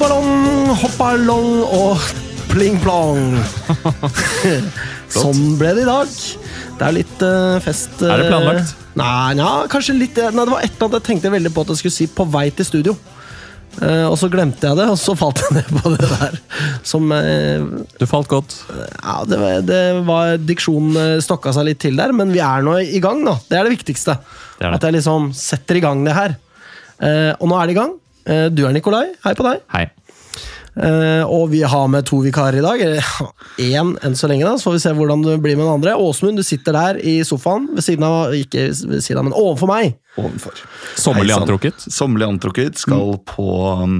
Jubalong, hoppalong og pling-plong. sånn ble det i dag. Det er litt uh, fest uh, Er det planlagt? Nei, ja, kanskje litt eh, Nei, det var et eller annet jeg tenkte veldig på at jeg skulle si på vei til studio. Uh, og så glemte jeg det, og så falt jeg ned på det der. Som uh, Du falt godt. Ja, det var, det var Diksjonen eh, stokka seg litt til der, men vi er nå i gang, da. Det er det viktigste. Det er. At jeg liksom setter i gang det her. Eh, og nå er det i gang. Eh, du er Nikolai. Hei på deg. Hei. Uh, og vi har med to vikarer i dag. Én enn så lenge, da. Så får vi se hvordan det blir med den andre. Åsmund, du sitter der i sofaen ved siden av Ikke ved siden av, men overfor meg. Ovenfor. Sommerlig antrukket. Sommerlig antrukket. Skal på um,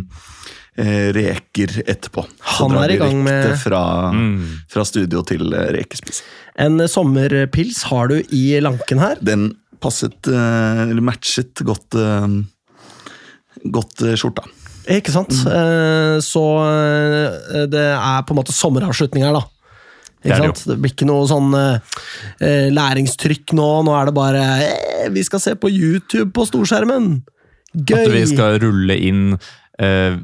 eh, reker etterpå. Så Han drar er i gang med- Fra, Mm. fra studio til rekespis. rekespising. En sommerpils har du i lanken her. Den passet, eh, eller matchet godt, eh, godt eh, skjorta. Ikke sant? Mm. så eh, det er på en måte sommeravslutning her, da. Det Ikke det sant? Det blir ikke noe sånn eh, eh, læringstrykk nå. Nå er det bare eh, Vi skal se på YouTube på storskjermen! Gøy! At vi skal rulle inn eh,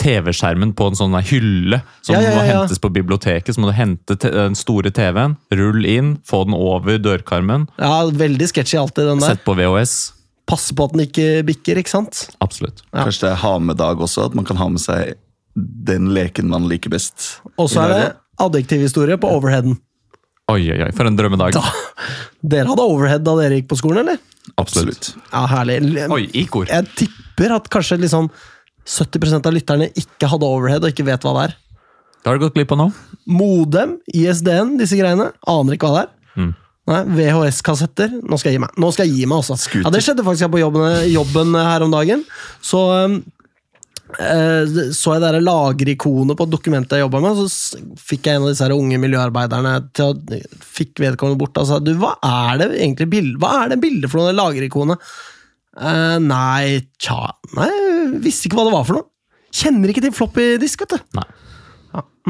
TV-skjermen på en sånn hylle som Ja, ja, ja, må hentes på biblioteket. Så må du hente den store TV-en, rull inn, få den over dørkarmen, Ja, Veldig sketchy alltid, den der. sett på VHS. Passe på at den ikke bikker, ikke sant? Absolutt. Ja. Kanskje det er ha med-dag også, at man kan ha med seg den leken man liker best. Og så er det adjektiv adjektivhistorie på overheaden. Oi, oi, oi, for en drømmedag. Da. Dere hadde overhead da dere gikk på skolen, eller? Absolutt. Ja, herlig. Oi, i kor. Jeg tipper at kanskje liksom 70% av lytterne ikke hadde overhead og ikke vet hva det er. Det har du gått glipp av nå. Modem, ISDN, disse greiene. Aner ikke hva det er. Nei, VHS-kassetter. Nå skal jeg gi meg. Nå skal jeg gi meg også. Ja, Det skjedde faktisk her på jobben, jobben her om dagen. Så um, eh, så jeg det lagerikonet på dokumentet jeg jobba med, så fikk jeg en av disse her unge miljøarbeiderne til å Fikk vedkommende bort og sa du, hva er det egentlig bild, hva er det bildet for noe, det lagerikonet? Uh, nei, tja Nei, jeg visste ikke hva det var for noe. Kjenner ikke til floppy disk, vet du. Nei.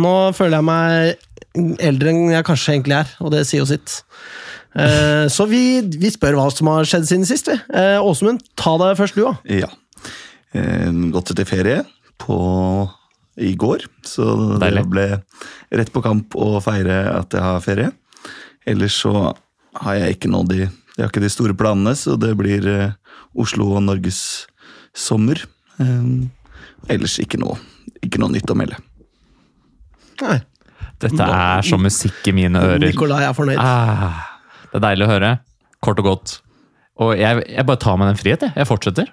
Nå føler jeg meg eldre enn jeg kanskje egentlig er, og det sier jo sitt. Eh, så vi, vi spør hva som har skjedd siden sist, vi. Eh, Åsmund, ta deg først, du, da. Ja. Eh, gått til ferie på, i går, så Deilig. det ble rett på kamp å feire at jeg har ferie. Ellers så har jeg ikke nådd de Jeg har ikke de store planene, så det blir Oslo og Norges sommer. Ellers ikke noe, ikke noe nytt å melde. Nei, Dette er som musikk i mine ører. Nikolai er fornøyd. Ah, det er deilig å høre. Kort og godt. Og jeg, jeg bare tar meg den frihet, jeg. Jeg fortsetter.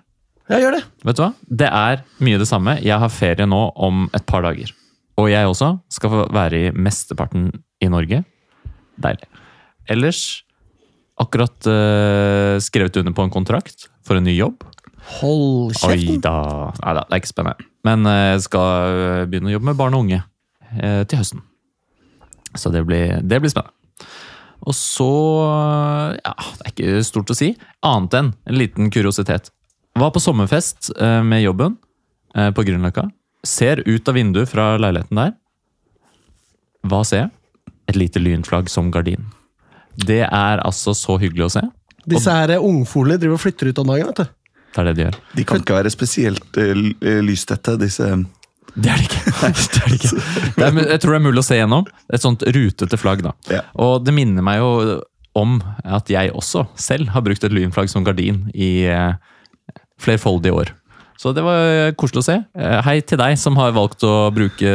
Jeg gjør det. Vet du hva? Det er mye det samme. Jeg har ferie nå om et par dager. Og jeg også skal få være i mesteparten i Norge. Deilig. Ellers akkurat uh, skrevet under på en kontrakt for en ny jobb. Hold Oi kjeften. da. Nei da, det er ikke spennende. Men jeg jeg skal begynne å jobbe med barn og unge til høsten. Så det blir, det blir spennende. Og så Ja, det er ikke stort å si. Annet enn en liten kuriositet. Var på sommerfest eh, med jobben eh, på Grünerløkka. Ser ut av vinduet fra leiligheten der. Hva ser jeg? Et lite lynflagg som gardin. Det er altså så hyggelig å se. Disse her ungfolene driver og flytter ut om dagen, vet du. Det er det de gjør. De kan ikke være spesielt eh, eh, lystette, disse Det er det ikke. det er det ikke. Det er, jeg tror det er mulig å se gjennom. Et sånt rutete flagg. da. Ja. Og det minner meg jo om at jeg også selv har brukt et lynflagg som gardin i eh, flerfoldige år. Så det var koselig å se. Eh, Hei til deg som har valgt å bruke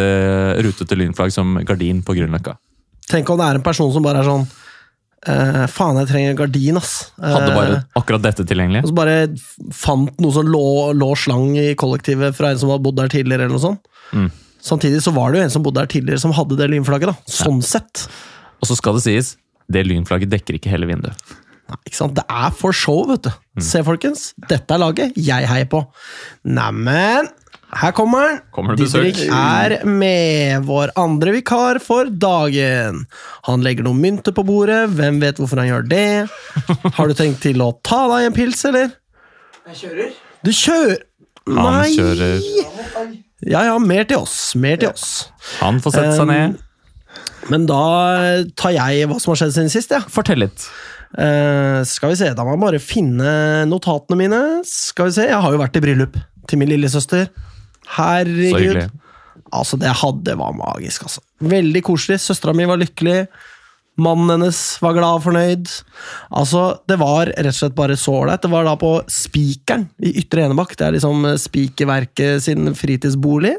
rutete lynflagg som gardin på Grünerløkka. Tenk om det er en person som bare er sånn eh, Faen, jeg trenger gardin, ass. Hadde bare Eh, akkurat dette tilgjengelig. og så bare fant noe som lå, lå slang i kollektivet fra en som hadde bodd der tidligere. eller noe sånt. Mm. Samtidig så var det jo en som bodde der tidligere, som hadde det lynflagget. da. Sånn sett. Og så skal det sies, det lynflagget dekker ikke hele vinduet. Nei, ikke sant? Det er for show, vet du. Mm. Se, folkens. Dette er laget jeg heier på. Neimen, her kommer han. Kommer? Didrik er med, vår andre vikar for dagen. Han legger noen mynter på bordet. Hvem vet hvorfor han gjør det? Har du tenkt til å ta deg en pils, eller? Jeg kjører. Du kjører Han kjører Ja, ja, mer til oss. Mer til oss. Han får sette seg Um, ned. Men da tar jeg hva som har skjedd siden sist. Ja. Fortell litt. Uh, skal vi se, Da må jeg bare finne notatene mine. Skal vi se, Jeg har jo vært i bryllup til min lillesøster. Herregud. Altså, det hadde var magisk, altså. Veldig koselig. Søstera mi var lykkelig. Mannen hennes var glad og fornøyd. Altså, Det var rett og slett bare så ålreit. Det var da på Spikeren i Ytre Enebakk. Det er liksom Spikerverket sin fritidsbolig.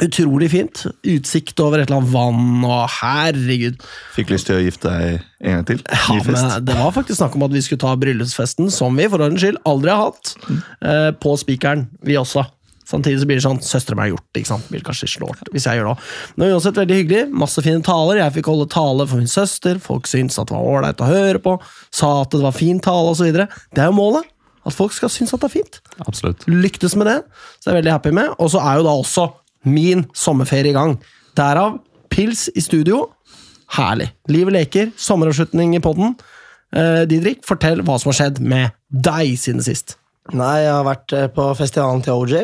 Utrolig fint. Utsikt over et eller annet vann, og herregud. Fikk lyst til å gifte deg en gang til. Ja, men det var faktisk snakk om at vi skulle ta bryllupsfesten, som vi for ordens skyld aldri har hatt, eh, på Spikeren, vi også. Samtidig så blir det sånn Søstera mi har gjort det, ikke sant? Blir kanskje slått hvis jeg gjør det. Men uansett veldig hyggelig. Masse fine taler. Jeg fikk holde tale for min søster. Folk syntes at det var ålreit å høre på. Sa at det var fin tale, osv. Det er jo målet. At folk skal synes at det er fint. Absolutt. Lyktes med det, så jeg er veldig happy med. Og så er jo da også min sommerferie i gang. Derav pils i studio. Herlig. Livet leker. Sommeravslutning i podden. Eh, Didrik, fortell hva som har skjedd med deg siden sist. Nei, jeg har vært eh, på festivalen til OJ.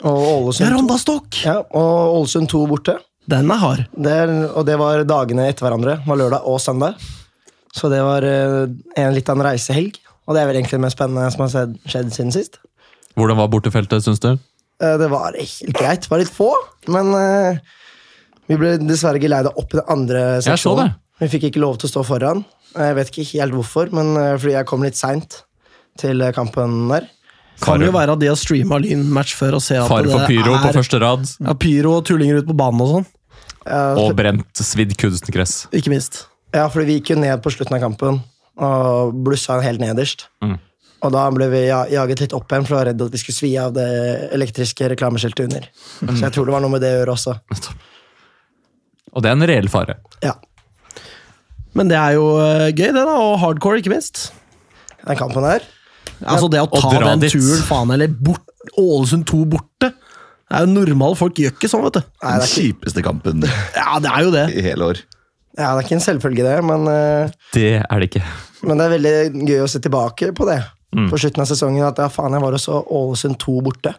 Og Ålesund, Ja, Rondastokk! ja, og Ålesund 2 borte. Den er hard. Det, er- og det var dagene etter hverandre. Det var lørdag og søndag. Så det var eh, en litt av en reisehelg. Og det er vel egentlig det mest spennende som har skjedd, siden sist. Hvordan var bortefeltet, syns du? Eh, Det var helt greit. Det var litt få, men eh, vi ble dessverre geleida opp i den andre seksjonen. det. Vi fikk ikke lov til å stå foran. Jeg vet ikke helt hvorfor, men fordi jeg kom litt seint til kampen der. Kan jo være at de har streama Lyn-match før og ser at Fare for det er, på første rad, ja, pyro og tullinger ute på banen og sånn. Og brent svidd kunstgress. Ikke minst. Ja, fordi vi gikk jo ned på slutten av kampen og blussa helt nederst. Mm. Og da ble vi jaget litt opp igjen, for jeg var redd at vi skulle svi av det elektriske reklameskiltet under. Mm. Så jeg tror det var noe med det å gjøre også. Og det er en reell fare. Ja, Men det er jo eh, gøy, det, da. Og hardcore, ikke minst. den kampen der. Altså Det å ta den dit. turen, faen, eller bort, Ålesund 2 borte Det er jo Normale folk gjør ikke sånn, vet du. Nei, Den kjipeste kampen Ja, det er jo det. i hele år. ja, det er ikke en selvfølge, det, men, eh, Det er det ikke. men det er veldig gøy å se tilbake på det. Mm. På slutten av sesongen at ja, faen, jeg var også Ålesund 2 borte.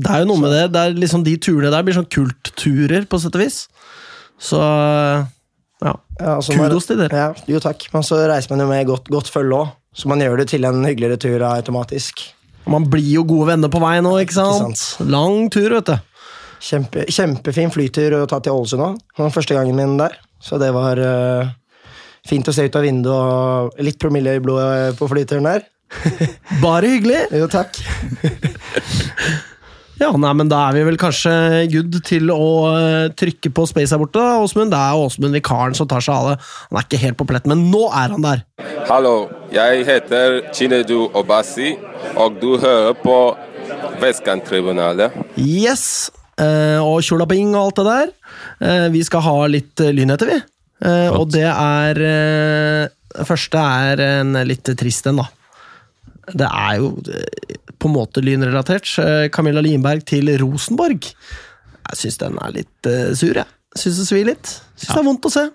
Det er jo noe med det. det er liksom De turene der blir sånn kultturer, på sett og vis. Så ja. Ja, og så må- Kudos til dere. Ja, jo takk. Men så reiser man jo med godt, godt følge òg, så man gjør det til en hyggeligere tur automatisk. Man blir jo gode venner på vei nå, ikke sant? sant. Lang tur, vet du. Kjempe, kjempefin flytur å ta til Ålesund òg. Det var første gangen min der. Så det var uh, fint å se ut av vinduet og litt promille i blodet på flyturen der. Bare hyggelig. Jo, takk. Ja, nei, men Da er vi vel kanskje good til å eh, trykke på space her borte. Åsmund. Det er Åsmund vikaren som tar seg av det. Han er ikke helt på pletten, men nå er han der. Hallo, jeg heter Chinedu Obasi, og du hører på Vestkanttribunalet. Yes! Eh, og tjolaping og alt det der. Eh, vi skal ha litt lyn etter, vi. Og det er første er en litt trist en, da. Det er jo eh, på en måte lynrelatert. Eh, Camilla Limberg til Rosenborg. Jeg syns den er litt eh, sur, jeg. Syns det svir litt. Syns det er vondt å se.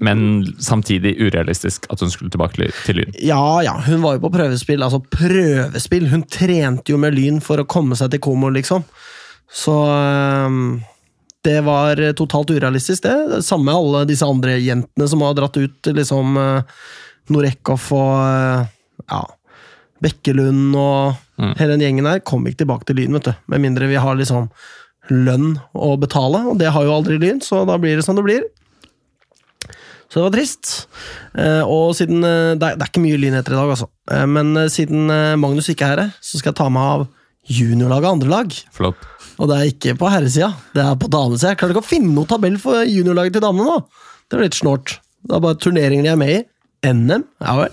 Men samtidig urealistisk at hun skulle tilbake til- Lyn. Ja, ja, hun var jo på prøvespill. Altså, prøvespill! Hun trente jo med Lyn for å komme seg til Komo, liksom. Så det var totalt urealistisk, det. Samme med alle disse andre jentene som har dratt ut, liksom Norekoff og ja, Bekkelund og Mm. hele den gjengen her Kommer ikke tilbake til Lyn, vet du. Med mindre vi har liksom lønn å betale, og det har jo aldri Lyn, så da blir det som det blir. Så det var trist. Eh, og siden eh, det, er, det er ikke mye lynheter i dag, altså. Eh, men siden Magnus ikke er her, så skal jeg ta meg av juniorlaget og andrelag. Flott. Og det er ikke på herresida, det er på damesida. Jeg klarer ikke å finne noen tabell for juniorlaget til damene nå. Det er litt snålt. Det er bare turneringene de er med i. NM, ja vel.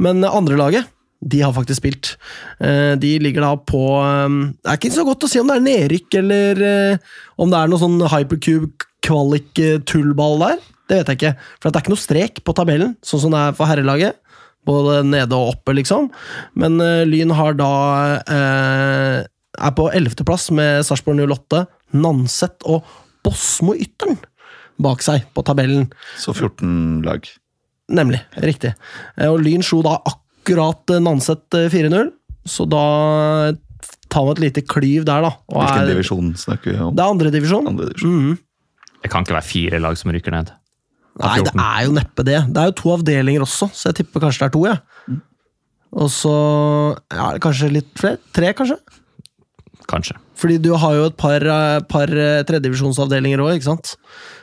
Men andre andrelaget, de har faktisk spilt. Eh, De ligger da på eh, Det er ikke så godt å si om det er nedrykk, eller eh, om det er noe sånn hypercube-kvalik-tullball der. Det vet jeg ikke. For det er ikke noe strek på tabellen, sånn som det er for herrelaget. Både nede og oppe, liksom. Men Lyn har da eh, er på ellevteplass med Sarpsborg 08, Nanset og Bosmo Ytteren bak seg på tabellen. Så 14 lag. Nemlig. Riktig. Og Lyn slo da akkurat eh, Nanset eh, 4-0, så da tar vi et lite klyv der, da. Og Hvilken er- divisjon snakker vi om? Det er andredivisjon. Andre divisjon. Mm. Det kan ikke være fire lag som rykker ned. Nei, det er jo neppe det. Det er jo to avdelinger også, så jeg tipper kanskje det er to. Ja. Og så ja, kanskje litt flere? Tre, kanskje? Kanskje. Fordi du har jo et par, eh, par eh, tredjedivisjonsavdelinger òg, ikke sant?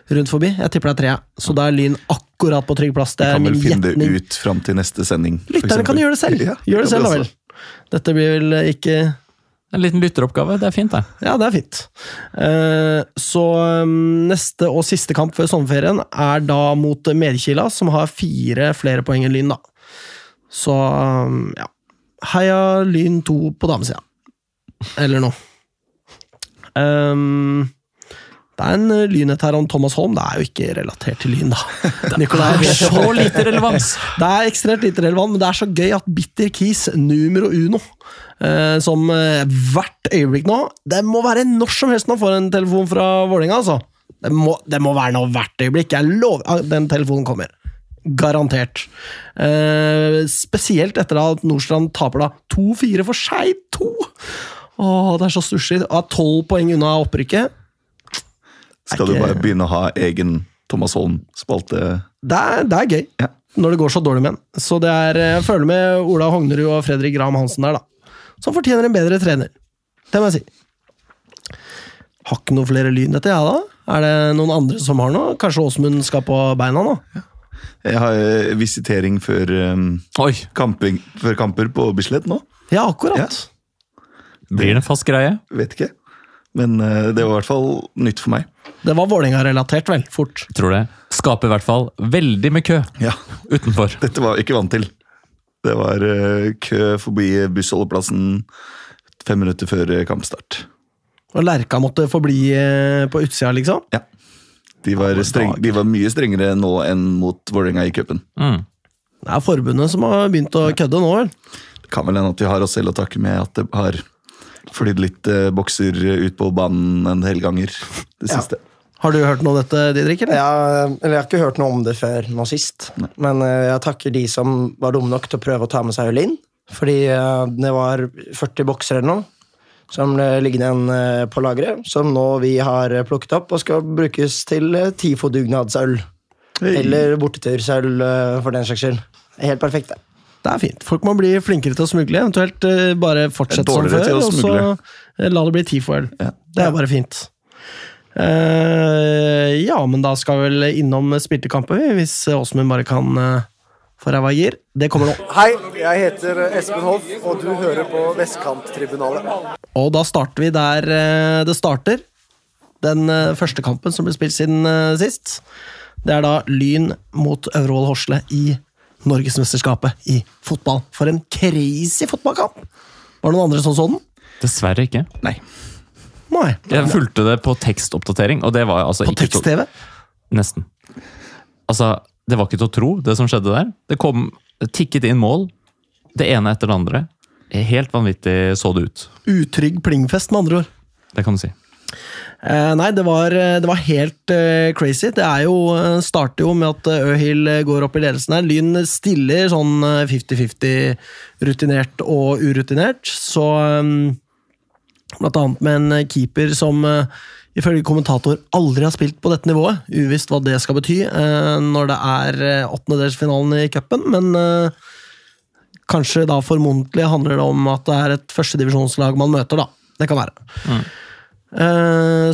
Rundt forbi. Jeg tipper det er tre. Så da er Lyn akkurat på trygg plass. Det Vi er kan vel finne det ut fram til neste sending. Lytterne kan gjøre det selv. Ja, Gjør det selv, da vel. Dette blir vel ikke En liten lytteroppgave. Det er fint, det. Ja, det er fint. Eh, Så um, neste og siste kamp før sommerferien er da mot Medkila, som har fire flere poeng enn Lyn, da. Så um, ja. Heia Lyn 2 på damesida. Eller noe. Um, det er en eh, lynhet her om Thomas Holm. Det er jo ikke relatert til Lyn, da. Nikolai, er Så lite relevans! det er ekstremt lite relevant, men det er så gøy at Bitter Keys numero uno, eh, som eh, hvert øyeblikk nå Det må være når som helst man får en telefon fra Vålerenga, altså. Det må, det må være noe hvert øyeblikk. Jeg lover Den telefonen kommer. Garantert. Eh, spesielt etter at Nordstrand taper da 2-4 for Skeid 2! Åh, det er så stusslig. Tolv poeng unna opprykket. Skal du bare begynne å ha egen Thomas Holm-spalte? Det er, det er gøy. Ja. Når det går så dårlig med en. Så det er, jeg føler med Ola Hognerud og Fredrik Graham Hansen der, da. Som fortjener en bedre trener. Det må jeg si. Har ikke noe flere lyn etter, jeg, da? Er det noen andre som har noe? Kanskje Åsmund skal på beina nå? Jeg har eh, visitering før, um, Oi! kamping, før kamper på Bislett nå. Ja, akkurat. Blir det en fast greie? Vet ikke. Men eh, det var i hvert fall nytt for meg. Det var Vålerenga-relatert, vel. Fort. Tror det. Skaper i hvert fall veldig mye kø Ja, utenfor. Dette var jeg ikke vant til. Det var eh, kø forbi bussholdeplassen fem minutter før eh, kampstart. Og Lerka måtte forbli på utsida, liksom. Ja. De var, streng, de var mye strengere nå enn mot Vålerenga i cupen. Mm. Det er forbundet som har begynt å kødde nå, vel. Det kan vel hende at vi har oss selv å takke med at det har flydd litt eh, bokser ut på banen en del ganger det Ja. siste. Har du hørt noe om dette, Didrik? eller? Ja, eller jeg har ikke hørt noe om det før nå sist. Men eh, jeg takker de som var dumme nok til å prøve å ta med seg øl inn. Fordi eh, det var 40 bokser eller noe som ble liggende igjen eh, på lageret. Som nå vi har eh, plukket opp og skal brukes til eh, TIFO-dugnadsøl. Hei. Eller bortetursøl, eh, for den saks skyld. Helt perfekt, det. Det er fint. Folk må bli flinkere til å smugle. Eventuelt eh, bare fortsette som før, og så eh, la det bli TIFO-øl. Ja. Det er bare fint. Uh, ja, men da skal vi vel innom spilte kamper, hvis Åsmund bare kan uh, få ræva i gir. Det kommer nå. Hei, jeg heter Espen Hoff, og du hører på Vestkanttribunalet. Og da starter vi der uh, det starter. Den første kampen som ble spilt siden sist. Det er da Lyn mot Øvrevoll Horsle i Norgesmesterskapet i fotball. For en crazy fotballkamp! Var det noen andre som så den? Dessverre ikke. Nei. Nei. Jeg fulgte det på tekstoppdatering, og det var altså På ikke På tekst-TV? Nesten. Altså, det var ikke til å tro, det som skjedde der. Det kom det tikket inn mål, det ene etter det andre. Helt vanvittig så det ut. Utrygg plingfest, med andre ord. Det kan du si. Eh, nei, det var, det var helt eh, crazy. Det jo, eh, starter jo med at eh, Øhild eh, går opp i ledelsen her. Lyn stiller sånn eh, 50-50 rutinert og urutinert. Så eh, Blant annet med en eh, keeper som eh, ifølge kommentator aldri har spilt på dette nivået. Uvisst hva det skal bety eh, når det er eh, åttendedelsfinalen i cupen, men eh, kanskje da formodentlig handler det om at det er et førstedivisjonslag man møter, da. Det kan være. Eh,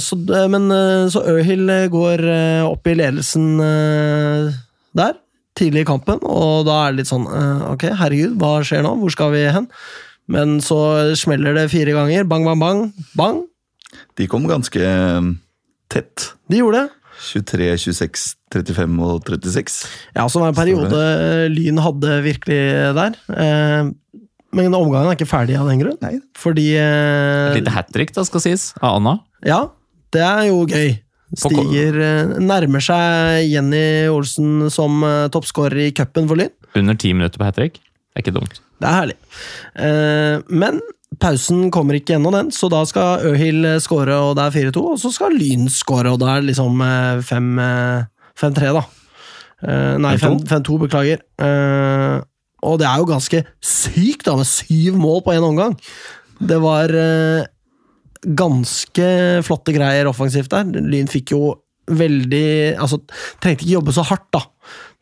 så, det- men, eh, så Øhild går eh, opp i ledelsen eh, der, tidlig i kampen, og da er det litt sånn eh, Ok, herregud, hva skjer nå? Hvor skal vi hen? Men så smeller det fire ganger. Bang, bang, bang. Bang! De kom ganske eh, tett. De gjorde det. 23, 26, 35 og 36. Ja, så var det en periode eh, Lyn hadde virkelig der. Men omgangen er ikke ferdig av den grunn. Nei. Fordi eh, Et lite hat trick, da, skal sies, av Anna. Ja, det er jo gøy. Stiger eh, Nærmer seg Jenny Olsen som eh, toppskårer i cupen for Lyn. Under ti minutter på hat trick. Det er ikke dumt. Det er herlig. Eh, men pausen kommer ikke ennå, den, så da skal Øhil skåre, og det er 4-2. Og så skal Lyn skåre, og det er liksom eh, fem, eh, 5-3, da. Eh, nei, 5-2? 5-2, beklager. Eh, og det er jo ganske sykt, da, med syv mål på én omgang. Det var eh, ganske flotte greier offensivt der. Lyn fikk jo veldig Altså, trengte ikke jobbe så hardt, da.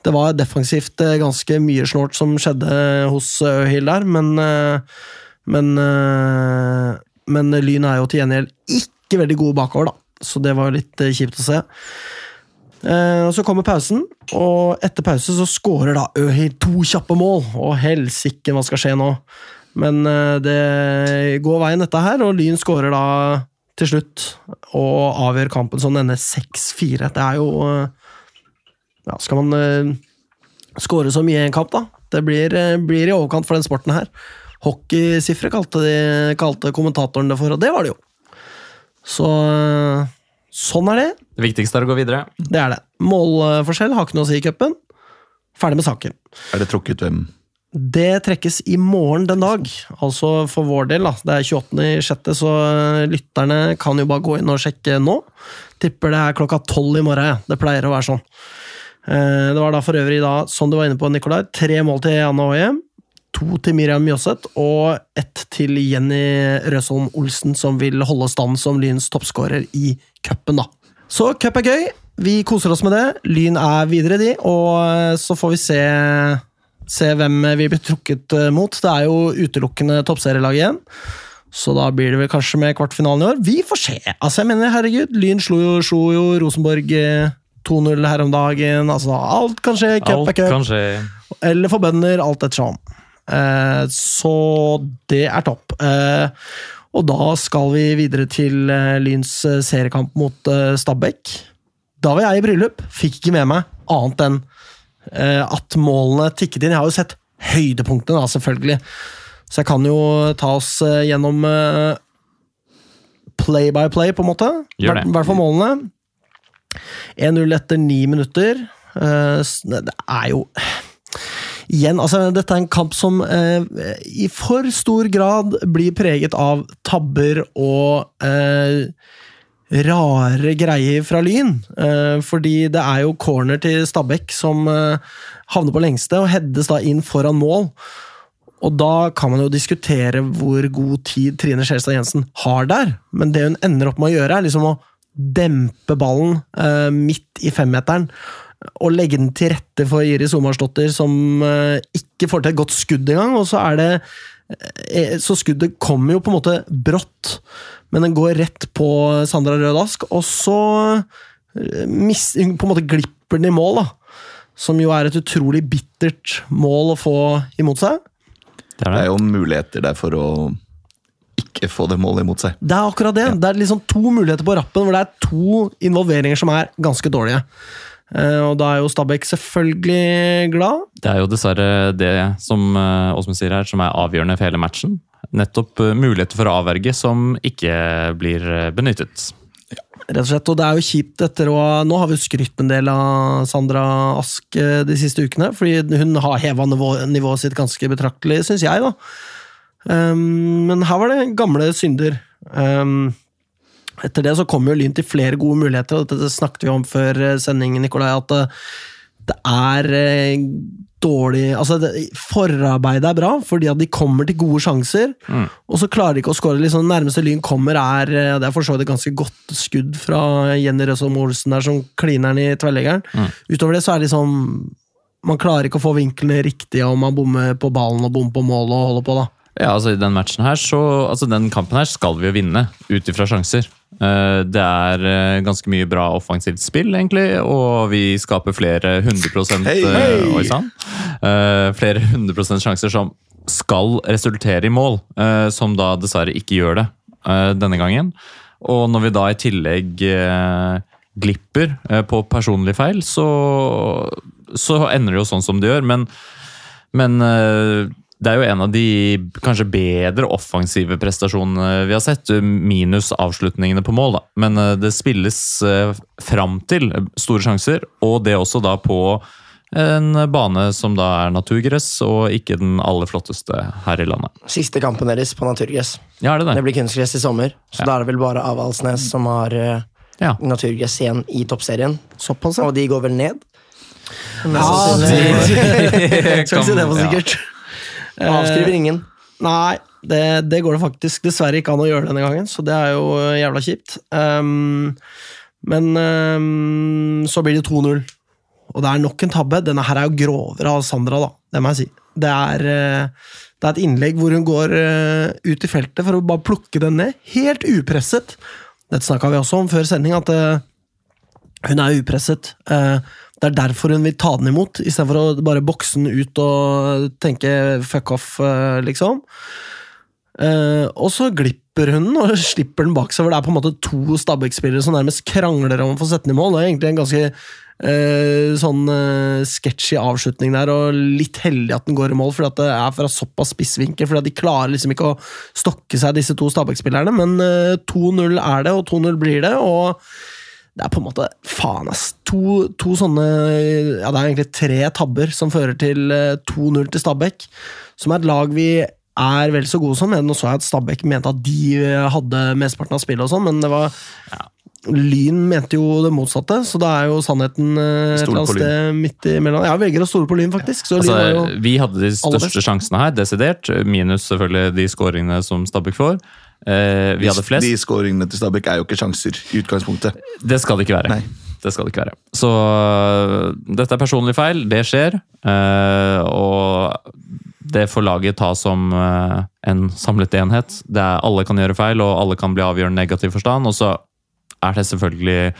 Det var defensivt eh, ganske mye snålt som skjedde hos Øhild der, men eh, Men eh, men Lyn er jo til gjengjeld ikke veldig gode bakover, da. Så det var litt eh, kjipt å se. Eh, og Så kommer pausen, og etter pause så skårer da Øhir to kjappe mål. Og helsike, hva skal skje nå? Men eh, det går veien, dette her, og Lyn skårer da til slutt og avgjør kampen som denne 6-4. Det er jo eh, Ja, skal man skåre så mye i en kamp, da? Det blir, blir i overkant for den sporten her. Hockeysifre kalte, kalte kommentatoren det for, og det var det jo. Så sånn er det. Det viktigste er å gå videre. Det er det. Målforskjell har ikke noe å si i cupen. Ferdig med saken. Er det trukket hvem? Det trekkes i morgen den dag, altså for vår del. da. Det er 28.6, så eh, lytterne kan jo bare gå inn og sjekke nå. Tipper det er klokka tolv i morgen. ja. Det pleier å være sånn. Eh, Det var da for øvrig, da, som du var inne på, Nikolai, tre mål til Janne Hoie. To til Miriam Mjåseth og ett til Jenny Røsholm Olsen, som vil holde stand som Lyns toppskårer i cupen. Så cup er gøy. Vi koser oss med det. Lyn er videre, de. Og eh, så får vi se, se hvem vi blir trukket eh, mot. Det er jo utelukkende toppserielag igjen. Så da blir det vel kanskje med kvartfinalen i år. Vi får se! Altså, jeg mener, herregud, Lyn slo jo, slo jo Rosenborg eh, 2-0 her om dagen. Altså, alt kan skje. Cup er cup. Eller for bønder, alt ettersom. Eh, så det er topp. Eh, og da skal vi videre til eh, Lyns eh, seriekamp mot eh, Stabæk. Da var jeg i bryllup. Fikk ikke med meg annet enn eh, at målene tikket inn. Jeg har jo sett høydepunktene, da, selvfølgelig. Så jeg kan jo ta oss eh, gjennom eh, play by play, på en måte. I hvert fall målene. 1-0 etter ni minutter. Eh, Det er jo Igjen, altså, dette er en kamp som eh, i for stor grad blir preget av tabber og eh, rare greier fra Lyn. Eh, fordi det er jo corner til Stabæk som eh, havner på lengste, og heades da inn foran mål. Og da kan man jo diskutere hvor god tid Trine Skjelstad Jensen har der, men det hun ender opp med å gjøre, er liksom å dempe ballen eh, midt i femmeteren. Og legge den til rette for Iris Omarsdottir, som eh, ikke får til et godt skudd engang. Og så er det eh, Så skuddet kommer jo på en måte brått, men den går rett på Sandra Rødask, og så eh, mis, på en måte glipper den i mål, da. Som jo er et utrolig bittert mål å få imot seg. Det er Det det. er jo muligheter der for å ikke få det målet imot seg. Det er akkurat det. Det er liksom to muligheter på rappen hvor det er to involveringer som er ganske dårlige. Eh, og da er jo Stabæk selvfølgelig glad. Det er jo dessverre det som eh, Åsmund sier her, som er avgjørende for hele matchen. Nettopp eh, muligheter for å avverge som ikke blir benyttet. Ja, rett og slett. Og det er jo kjipt etter å Nå har vi jo skrytt en del av Sandra Ask de siste ukene, fordi hun har heva nivå, nivået sitt ganske betraktelig, syns jeg, da. Um, men her var det gamle synder. Um, etter det så kommer jo Lyn til flere gode muligheter, og dette snakket vi om før eh, sendingen, Nikolai, at eh, det er eh, dårlig Altså, det, forarbeidet er bra, fordi at de kommer til gode sjanser, Mm. og så klarer de ikke å skåre. Liksom, nærmeste Lyn kommer, er Det er for så vidt et ganske godt skudd fra Jenny Røsholm Olsen der, som kliner den i tverrleggeren. Mm. Utover det så er det liksom Man klarer ikke å få vinklene riktige, og man bommer på ballen og bommer på målet og holder på, da. Ja, altså i den matchen her, så, altså den kampen her skal vi jo vinne, ut ifra sjanser. Eh, Det er eh, ganske mye bra offensivt spill, egentlig, og vi skaper flere 100 hey, hey. Oi sann! Eh, Flere 100 sjanser som skal resultere i mål, som da dessverre ikke gjør det denne gangen. Og når vi da i tillegg glipper på personlige feil, så, så ender det jo sånn som det gjør. Men, men det er jo en av de kanskje bedre offensive prestasjonene vi har sett, minus avslutningene på mål. da. Men eh, det spilles eh, fram til store sjanser, og det også da på en bane som da er naturgress, og ikke den aller flotteste her i landet. Siste kampen deres på naturgress. Ja, er det Det det? blir kunstgress i sommer, så Ja. da er det vel bare Avaldsnes som har eh, Ja. naturgress igjen i toppserien. Såpass, ja. Og de går vel ned? Ja, det, det, ikke si det for sikkert. Avskriver ingen. Nei, det, det går det faktisk dessverre ikke an å gjøre denne gangen, så det er jo jævla kjipt. Um, men um, så blir det 2-0, og det er nok en tabbe. Denne her er jo grovere av Sandra, da. Det må jeg si. Det er, eh, det er et innlegg hvor hun går eh, ut i feltet for å bare plukke den ned, helt upresset. Dette snakka vi også om før sending, at eh, hun er upresset. Det er derfor hun vil ta den imot, istedenfor å bare bokse den ut og tenke fuck off, eh, liksom. Uh, og så glipper hun den og slipper den bak seg, hvor det er på en måte to Stabæk-spillere som nærmest krangler om å få sette den i mål. Det er egentlig en ganske uh, sånn uh, sketchy avslutning der, og litt heldig at den går i mål, fordi at det er fra såpass spissvinkel, fordi at de klarer liksom ikke å stokke seg, disse to Stabæk-spillerne, men eh, 2-0 er det, og 2-0 blir det, og det er på en måte Faen, ass. To, to sånne Ja, det er egentlig tre tabber som fører til eh, 2-0 til Stabæk, som er et lag vi er vel så gode som. Nå så jeg at Stabæk mente at de eh, hadde mesteparten av spillet, og sånn, men det var Lyn mente jo det motsatte, så da er jo sannheten eh, et eller annet sted midt imellom. Jeg velger å stole på Lyn, faktisk. Så Altså, Lyn vi hadde de største sjansene her, desidert. Minus selvfølgelig de skåringene som Stabæk får. Eh, vi hadde flest. De skåringene til Stabæk er jo ikke sjanser i utgangspunktet. Det skal det ikke være. Nei. Det skal det ikke være. Så øh, dette er personlig feil, det skjer. Eh, og det får laget ta som eh, en samlet enhet. Det er, alle kan gjøre feil, og alle kan bli avgjørende i negativ forstand. Og så er det selvfølgelig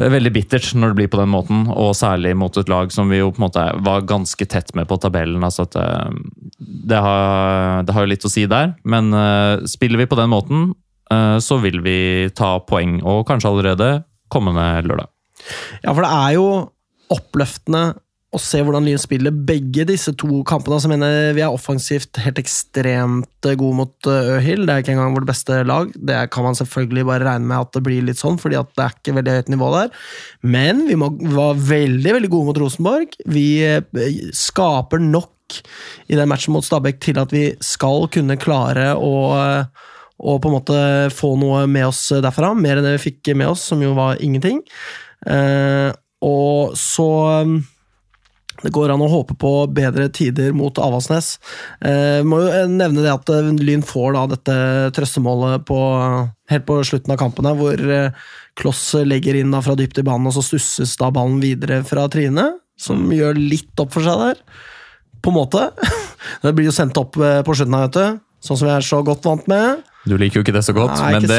veldig bittert når det blir på den måten, og særlig mot et lag som vi jo på en måte var ganske tett med på tabellen. altså at øh, det, det har jo litt å si der, men øh, spiller vi på den måten, så vil vi ta poeng, og kanskje allerede kommende lørdag. Ja, for det er jo oppløftende å se hvordan Lyn spiller begge disse to kampene. Altså, mener, vi er offensivt helt ekstremt gode mot eh, Øhild. Det er ikke engang vårt beste lag. Det kan man selvfølgelig bare regne med at det blir litt sånn, fordi det er ikke veldig høyt nivå der. Men vi, var veldig veldig gode mot Rosenborg. Vi eh, skaper nok i den matchen mot Stabæk til at vi skal kunne klare å eh, og på en måte få noe med oss derfra, mer enn det vi fikk med oss, som jo var ingenting. Eh, og så det går an å håpe på bedre tider mot Avaldsnes. Eh, må jo nevne det at eh, Lyn får da dette trøstemålet på, helt på slutten av kampen, her, hvor eh, Kloss legger inn da fra dypt i banen, og så stusses da ballen videre fra Trine, som gjør litt opp for seg der. På en måte. Det blir jo sendt opp eh, på slutten her, vet du. Sånn som vi er så godt vant med. Du liker jo ikke det så godt, Nei, men det,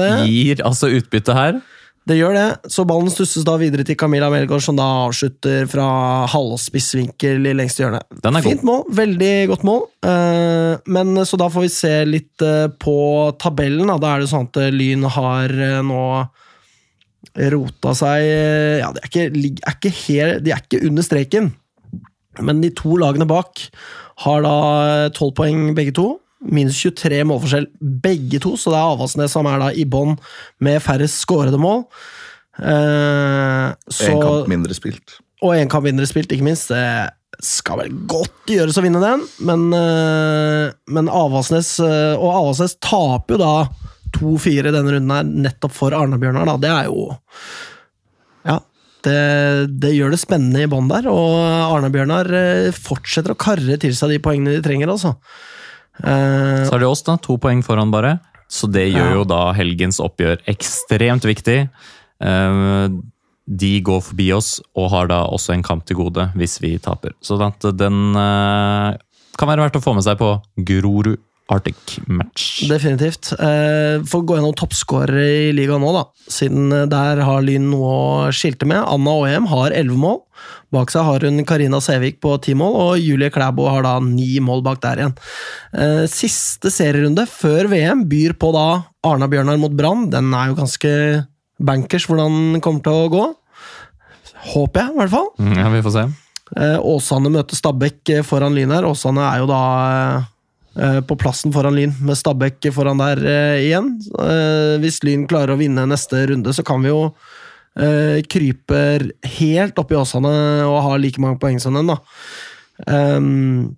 det. gir altså utbytte her. Det gjør det, så ballen stusses da videre til Camilla Melgaard, som da avslutter fra halvspissvinkel i lengste hjørne. Den er. Fint mål, veldig godt mål. Eh, men Så da får vi se litt eh, på tabellen. Da, da er det sånn at eh, Lyn har nå rota seg Ja, de er ikke, er ikke helt, de er ikke under streken, men de to lagene bak har da tolv poeng begge to. Minus 23 målforskjell begge to, så det er Avaldsnes som er da i bånn med færrest skårede mål. Eh, så, En kamp mindre spilt. og en kamp mindre spilt, ikke minst. Det skal vel godt gjøres å vinne den, men, eh, men Avaldsnes eh, Og Avaldsnes taper jo da 2-4 i denne runden her, nettopp for Arne-Bjørnar. Det er jo Ja. Det, det gjør det spennende i bånn der, og Arne-Bjørnar eh, fortsetter å karre til seg de poengene de trenger, altså. Eh, Så har det oss, da. To poeng foran, bare. Så det gjør jo da helgens oppgjør ekstremt viktig. Eh, De går forbi oss og har da også en kamp til gode hvis vi taper. Så den eh, kan være verdt å få med seg på Grorud Arctic Match. Definitivt. Eh, Får gå gjennom toppskårere i ligaen nå, da. Siden eh, der har Lyn noe å skilte med. Anna Åhjem har elleve mål. Bak seg har hun Karina Sævik på ti mål, og Julie Klæbo har da ni mål bak der igjen. Eh, Siste serierunde før VM byr på da Arna-Bjørnar mot Brann. Den er jo ganske bankers hvordan den kommer til å gå. Håper jeg, i hvert fall. Mm, Ja, vi får se. Eh, Åsane møter Stabæk eh, foran Lyn her. Åsane er jo da eh, på plassen foran Lyn, med Stabæk foran der eh, igjen. Eh, hvis Lyn klarer å vinne neste runde, så kan vi jo eh, krype helt opp i Åsane og ha like mange poeng som den, da. Ehm,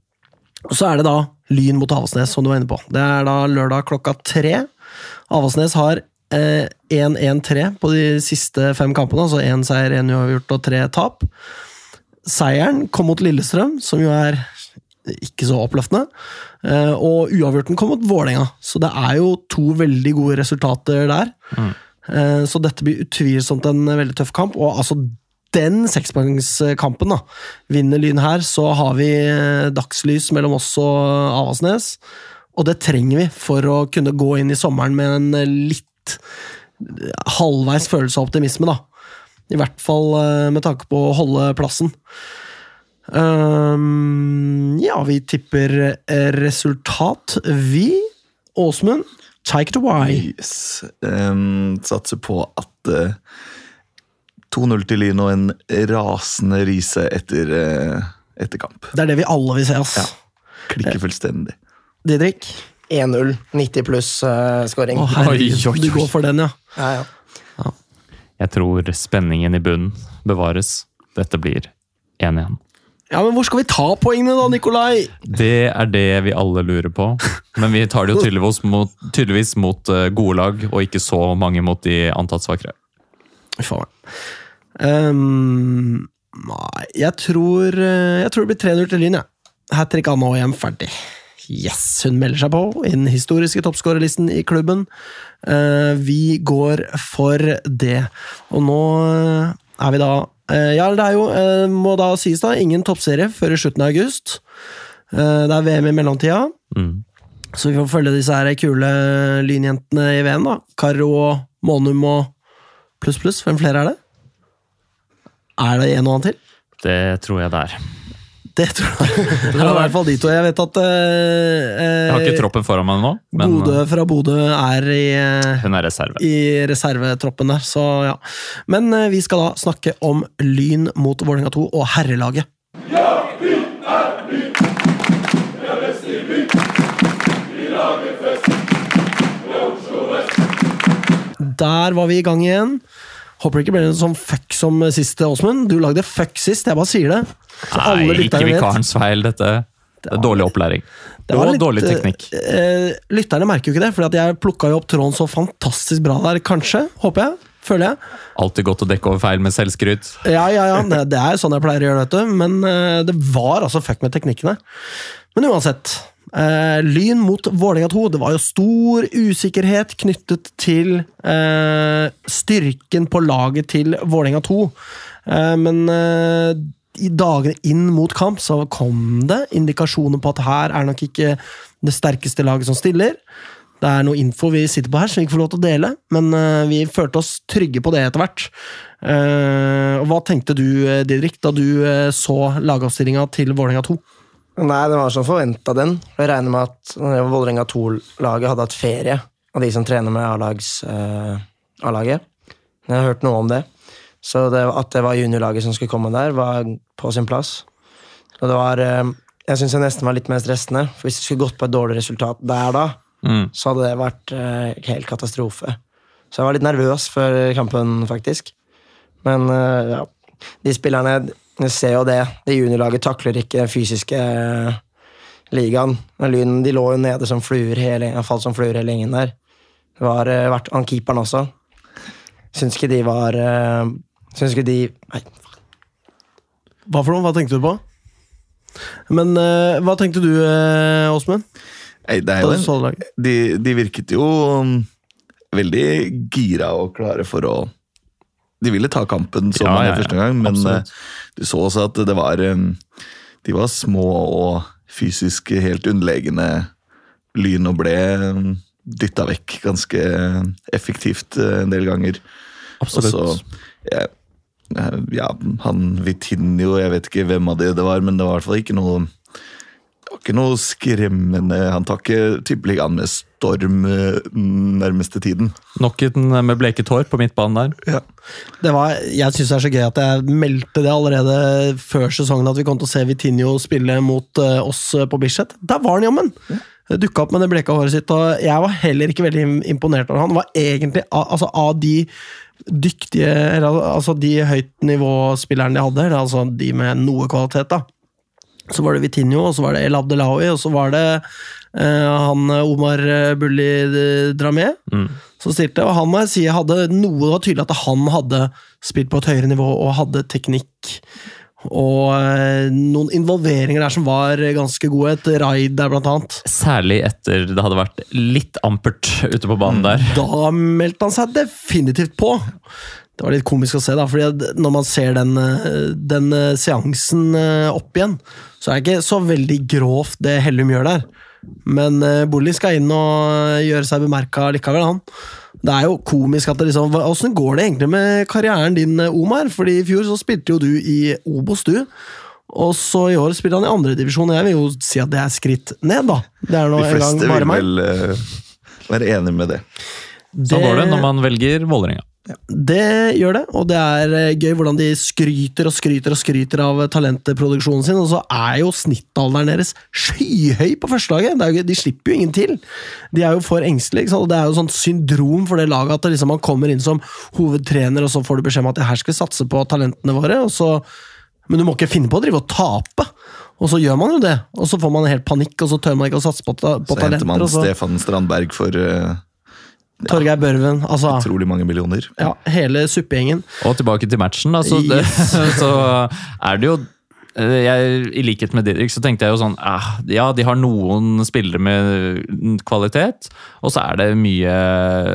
så er det da Lyn mot Avaldsnes, som du var inne på. Det er da lørdag klokka tre. Avaldsnes har eh, 1-1-3 på de siste fem kampene, altså én seier, én uavgjort og tre tap. Seieren kom mot Lillestrøm, som jo er ikke så oppløftende. Eh, Og uavgjorten kom mot Vålerenga, så det er jo to veldig gode resultater der. Mm. Så dette blir utvilsomt en veldig tøff kamp. Og altså, den sekspoengskampen, da, vinner Lyn her, så har vi eh, dagslys mellom oss og Avaldsnes. Og det trenger vi for å kunne gå inn i sommeren med en eh, litt eh, halvveis følelse av optimisme, da. I hvert fall eh, med tanke på å holde plassen. Ehm, ja, vi tipper eh, resultat, vi. Åsmund, take it away. Yes. Um, satser på at uh, 2-0 til Lyn og en rasende Riise etter, uh, etter kamp. Det er det vi alle vil se, ass. Ja. Klikker fullstendig. Didrik? 1-0. 90 pluss uh, oi. du går for den, ja. Ja, ja. Jeg tror spenningen i bunnen bevares. Dette blir 1-1. Ja, men hvor skal vi ta poengene da, Nikolai? Det er det vi alle lurer på. Men vi tar det jo tydeligvis mot, tydeligvis mot eh, gode lag, og ikke så mange mot de antatt svakere. Faen. Um. Nei, jeg tror, eh, jeg tror det blir 3-0 til Lyn, jeg. Hat trick Anna og hjem, ferdig. Yes, hun melder seg på i den historiske toppskårerlisten i klubben. Uh, vi går for det. Og nå er vi da Ja, det er jo, eh, må da sies da, ingen toppserie før i slutten av august. Eh, det er VM i mellomtida. Mm. Så vi får følge disse her kule lynjentene i VM, da. Karo og Månum og pluss, pluss. Hvem flere er det? Er det en og annen til? Det tror jeg det er. Det tror jeg. Det er i hvert fall de to. Jeg vet at eh, Jeg har ikke troppen foran meg nå, men Bodø fra Bodø er i, eh, hun er reserve. i reservetroppen der, så ja. Men eh, vi skal da snakke om Lyn mot Vålerenga 2 og herrelaget. Der var vi i gang igjen. Håper det ikke ble en sånn fuck som sist, Åsmund. Du lagde fuck sist, jeg bare sier det. Nei, ikke vikarens feil, dette. Det er dårlig opplæring. Det var Og litt, dårlig teknikk. Uh, lytterne merker jo ikke det, for jeg plukka jo opp tråden så fantastisk bra der, kanskje. Håper jeg. Føler jeg. Alltid godt å dekke over feil med selvskryt. Ja, ja, ja. Det, det er sånn jeg pleier å gjøre, vet du. Men uh, det var altså fuck med teknikkene. Men uansett. Uh, lyn mot Vålerenga 2. Det var jo stor usikkerhet knyttet til uh, styrken på laget til Vålerenga 2. Uh, men eh, i dagene inn mot kamp så kom det indikasjoner på at her er nok ikke det sterkeste laget som stiller. Det er noe info vi sitter på her som vi ikke får lov til å dele, men eh, vi følte oss trygge på det etter hvert. Eh, hva tenkte du, eh, Didrik, da du så lagoppstillinga til Vålerenga 2? Nei, det var som forventa, den. Jeg regner med at Vålerenga 2-laget hadde hatt ferie av de som trener med A-laget. Jeg har hørt noe om det. Så det, at det var juniorlaget som skulle komme der, var på sin plass. Og det var eh, Jeg syns jeg nesten var litt mer stressende, for hvis det skulle gått på et dårlig resultat der da, Mm. så hadde det vært eh, helt katastrofe. Så jeg var litt nervøs før kampen, faktisk. Men eh, ja, de spillerne jeg ser jo det. Det juniorlaget takler ikke den fysiske eh, ligaen. Lyn de lå jo nede som fluer hele, falt som fluer hele gjengen der. Det var uh, vært han keeperen også. Syns ikke de var Syns ikke de Nei, Hva for noe? Hva tenkte du på? Men uh, hva tenkte du, eh, Åsmund? Nei, det er jo en, de, de virket jo um, veldig gira og klare for å De ville ta kampen, så Ja, ja, ja. første gang, men Absolutt. eh, du så også at det var um, De var små og fysisk helt underlegne lyn og ble um, dytta vekk ganske effektivt en del ganger. Absolutt. Og så, ja, eh, han Vitinho, jeg vet ikke hvem av de det var, men det var i hvert fall ikke noe det var ikke noe skremmende Han tar ikke tippeligaen med storm eh, nærmeste tiden. Nok en med bleket hår på midtbanen der. Det var, jeg syns det er så gøy at jeg meldte det allerede før sesongen, at vi kom til å se Vitinho spille mot eh, oss på Bislett. Der var han jammen! Dukka opp med det bleka håret sitt, og jeg var heller ikke veldig imponert over han. Var egentlig, altså Av de dyktige Altså de høyt nivå-spillerne de hadde, altså de med noe kvalitet, da. Så var det Vitinho, og så var det El Abdelawi, og så var det eh, han Omar Bulli Dramé Mm. som stilte. Og han må jeg si hadde noe, det var tydelig at han hadde spilt på et høyere nivå og hadde teknikk Og eh, noen involveringer der som var ganske gode. Et raid der, blant annet. Særlig etter det hadde vært litt ampert ute på banen der. Da meldte han seg definitivt på. Det var litt komisk å se, da, fordi når man ser den, eh, den eh, seansen opp igjen, så er det ikke så veldig grovt det Hellum gjør der. Men Bolli skal inn og gjøre seg bemerka likevel, han. Det er jo komisk at det liksom Åssen går det egentlig med karrieren din, eh, Omar? Fordi i fjor så spilte jo du i Obos, du. Og så i år spiller han i andredivisjon, og jeg vil jo si at det er skritt ned, da. Det er nå De en gang fleste vil vel uh, være enig med det. Sånn går det når man velger Vålerenga. Det gjør det, og det er eh, gøy hvordan de skryter og skryter og skryter av talentproduksjonen sin, og så er jo snittalderen deres skyhøy på førstelaget! Det jo De slipper jo ingen til! De er jo for engstelige, og det er jo sånt syndrom for det laget at det liksom man kommer inn som hovedtrener, og så får du beskjed om at her skal vi satse på talentene våre, og så Men du må ikke finne på å drive og tape! Og så gjør man jo det, og så får man helt panikk, og så tør man ikke å satse på, ta, på Så henter man talenter. Så Stefan Strandberg for eh, Torgeir Børven, altså utrolig mange millioner. ja, Hele suppegjengen. Og tilbake til matchen, da, så, det, så er det jo eh, jeg, I likhet med Didrik så tenkte jeg jo sånn ah, Ja, de har noen spillere med kvalitet, og så er det mye,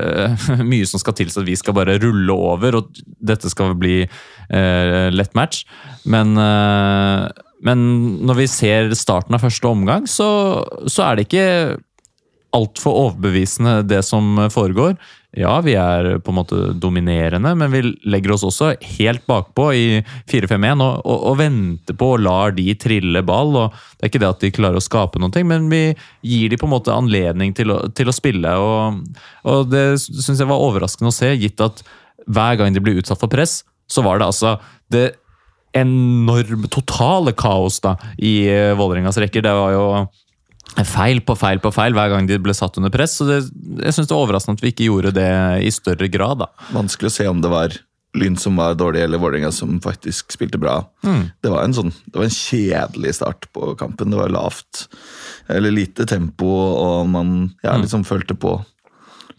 mye som skal til så vi skal bare rulle over, og dette skal bli eh, lett match. Men, eh, men når vi ser starten av første omgang, så, så er det ikke altfor overbevisende, det som foregår. Ja, vi er på en måte dominerende, men vi legger oss også helt bakpå i 4-5-1 og, og, og venter på og lar de trille ball. og Det er ikke det at de klarer å skape noe, men vi gir de på en måte anledning til å, til å spille. og, og Det syns jeg var overraskende å se, gitt at hver gang de blir utsatt for press, så var det altså det enorme, totale kaos da, i eh, Vålerengas rekker. Det var jo feil på feil på feil hver gang de ble satt under press. så det, Jeg syns det er overraskende at vi ikke gjorde det i større grad. da. Vanskelig å se om det var Lyn som var dårlig, eller Vålerenga som faktisk spilte bra. Det, var en sånn, det var en kjedelig start på kampen. Det var lavt, eller lite tempo, og man ja, liksom følte på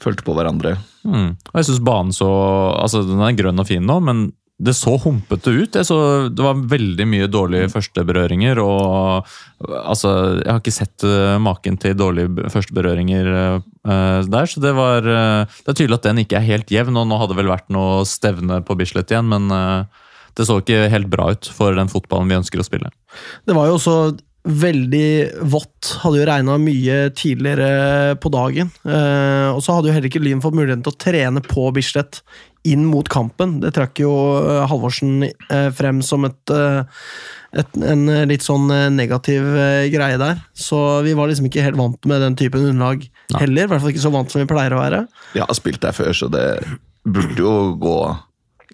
Følte på hverandre. Mm. Og jeg syns banen så Altså, den er grønn og fin nå, men det så humpete ut. Så, det var veldig mye dårlige førsteberøringer. og altså, Jeg har ikke sett eh, maken til dårlige førsteberøringer uh, der. Så det var uh, Det er tydelig at den ikke er helt jevn. og Nå hadde det vel vært noe stevne på Bislett igjen, men uh, det så ikke helt bra ut for den fotballen vi ønsker å spille. Det var jo også veldig vått. Hadde jo regna mye tidligere på dagen. Eh, og så hadde jo heller ikke Lyn fått muligheten til å trene på Bislett inn mot kampen. Det trakk jo eh, Halvorsen eh, frem som et, et, en litt sånn negativ eh, greie der. Så vi var liksom ikke helt vant med den typen underlag heller. I hvert fall ikke så vant som vi pleier å være. Jeg har spilt der før, så det burde jo gå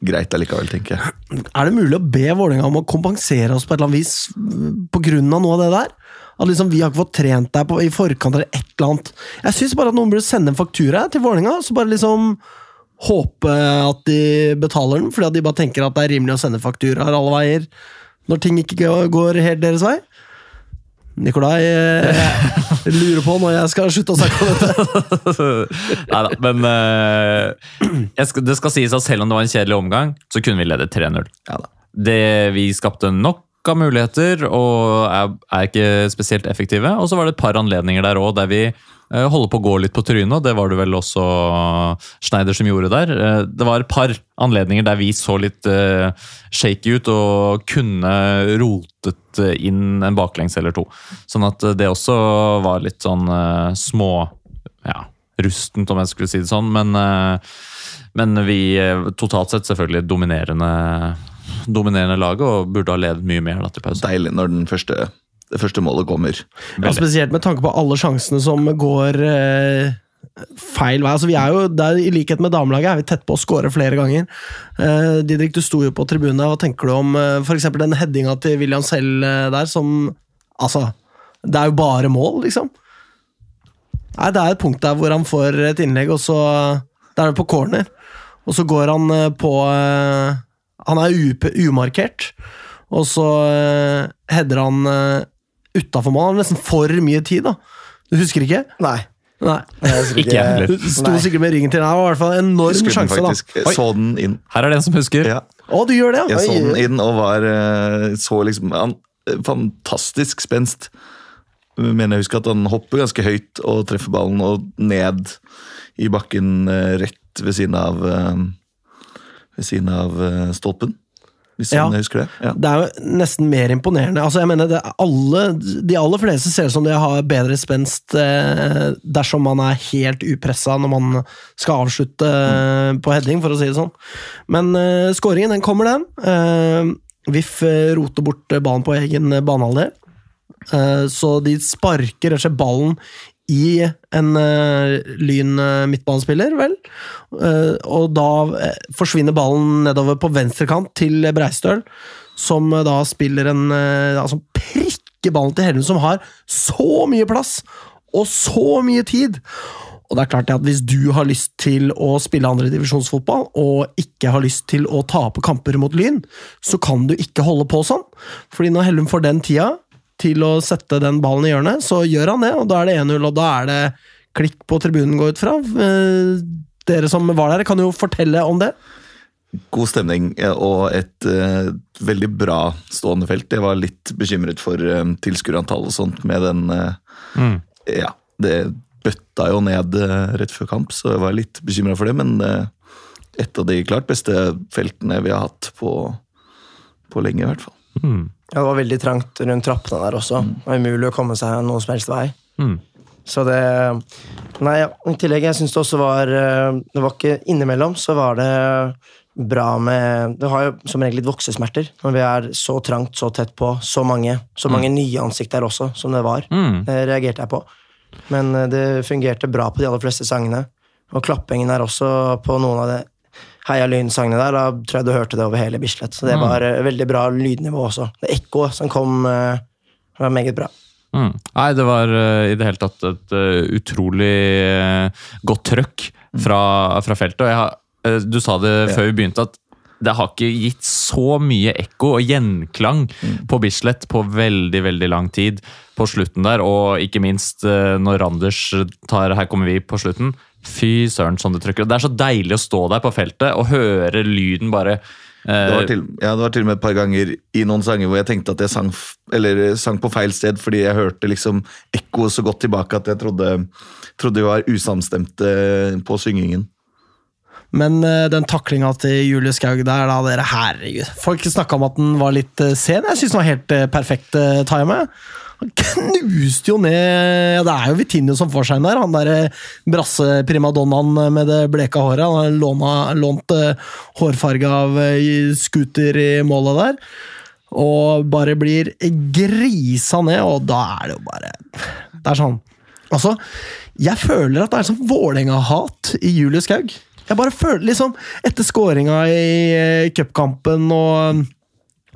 greit allikevel, tenker jeg. Er det mulig å be Vålerenga om å kompensere oss på et eller annet vis grunn av noe av det der? At liksom Vi har ikke fått trent deg i forkant eller et eller annet. Jeg syns bare at noen burde sende en faktura til Vålerenga, så bare liksom håpe at de betaler den, fordi at de bare tenker at det er rimelig å sende fakturaer alle veier når ting ikke går helt deres vei. Nikolai jeg lurer på når jeg skal slutte å snakke om dette. Nei da, men uh, skal, det skal sies at selv om det var en kjedelig omgang, så kunne vi ledet 3-0. Ja vi skapte nok av muligheter og er, er ikke spesielt effektive. Og så var det et par anledninger der òg der vi uh, holder på å gå litt på trynet. og Det var det vel også Schneider som gjorde der. Uh, det var et par anledninger der vi så litt uh, shaky ut og kunne rotet eh, inn en baklengs eller to. Sånn at eh, det også var litt sånn uh, små ja, rustent, om jeg skulle si det sånn. Men, uh, men vi totalt sett selvfølgelig dominerende, dominerende laget og burde ha ledet mye mer da til pause. Deilig når den første, det første målet kommer. Ja, spesielt med tanke på alle sjansene som går eh, feil vei. Altså, vi er jo, der, I likhet med damelaget er vi tett på å skåre flere ganger. Uh, Didrik, du sto jo på tribunen. Hva tenker du om uh, for eksempel den headinga til William Sell uh, der, som Altså, det er jo bare mål, liksom. Nei, Det er et punkt der hvor han får et innlegg, og så Det er det på corner. Og så går han eh, på eh, Han er umarkert, og så eh, header han utafor mål. Han har nesten for mye tid, da. Du husker ikke? Nei. Nei. Ikke jeg heller. Sto sikkert med ringen til. Det var i hvert fall en enorm Husker sjanse, da. faktisk. Jeg Så den inn. Her er det en som husker. Ja, Å, du gjør det, ja? jeg så den inn og var eh, så liksom han, Fantastisk spenst. Men jeg husker at han hopper ganske høyt og treffer ballen og ned i bakken eh, rett ved siden av eh, Ved siden av eh, stolpen. Hvis Ja. jeg husker det. Ja. Det er jo nesten mer imponerende. Altså, jeg mener, det er alle, De aller fleste ser ut som de har bedre spenst eh, dersom man er helt upressa når man skal avslutte mm. på heading, for å si det sånn. Men eh, skåringen, den kommer, den. Eh, VIF eh, roter bort eh, ballen på egen eh, banehalvdel. Eh, så de sparker rett og slett ballen i en eh, Lyn eh, vel. Eh, og da forsvinner ballen nedover på venstre kant til Breistøl, som da spiller en Altså prikker ballen til Hellum, som har så mye plass og så mye tid. Og det er klart at Hvis du har lyst til å spille andredivisjonsfotball og ikke har lyst til å tape kamper mot Lyn, så kan du ikke holde på sånn. Fordi når Hellum får den tida til å sette den ballen i hjørnet, så gjør han det, og da er det 1-0, og da er det klikk på tribunen, gå ut fra. Eh, Dere som var der, kan jo fortelle om det. God stemning eh, og et uh, veldig bra stående felt. Jeg var litt bekymret for um, tilskuerantall og sånt med den uh, Mm. Ja, det bøtta jo ned uh, rett før kamp, så jeg var litt bekymra for det. Men eh, et av de klart beste feltene vi har hatt på, på lenge, i hvert fall. Mm. Ja, det var veldig trangt rundt trappene der også. Det var umulig å komme seg noen som helst vei. Mm. Så det Nei, ja, i tillegg, jeg syns det også var eh, Det var ikke innimellom, så var det bra med Det har jo som regel litt voksesmerter når vi er så trangt, så tett på, så mange. Så mange nye ansikter også, som det var. Mm. Det reagerte jeg på. Men eh, det fungerte bra på de aller fleste sangene. Og klappingen er også på noen av de Heia Lyn-sangene der. Da tror jeg du hørte det over hele Bislett. Så det Mm. var eh, veldig bra lydnivå også. Det ekkoet som kom, eh, var meget bra. Mm. Nei, det var eh, i det hele tatt et utrolig godt trøkk fra, fra feltet. Og jeg har, du sa det før vi begynte, at det har ikke gitt så mye ekko og gjenklang på Bislett på veldig, veldig lang tid på slutten der. Og ikke minst eh, når Randers tar 'Her kommer vi' på slutten. Fy søren, sånn det trykker. Det er så deilig å stå der på feltet og høre lyden bare eh, Det var, til, ja, det var til og med et par ganger i noen sanger hvor jeg tenkte at jeg sang, eller, sang på feil sted, fordi jeg hørte liksom ekkoet så godt tilbake at jeg trodde, trodde vi var usamstemte på syngingen. Men eh, den taklinga til Julie Skaug der, da, dere herregud Folk snakka om at den var litt eh, sen. Jeg syns den var helt uh, perfekt uh, time. Han knuste jo ned Det er jo Vitinho som får seg en der. Han derre brasseprimadonnaen med det bleka håret. Han har lånt hårfarge av uh, scooter i målet der. Og bare blir grisa ned, og da er det jo bare Det er sånn Altså, jeg føler at det er sånn Vålerenga-hat i Julie Skaug. Jeg bare føler liksom Etter skåringa i eh, cupkampen og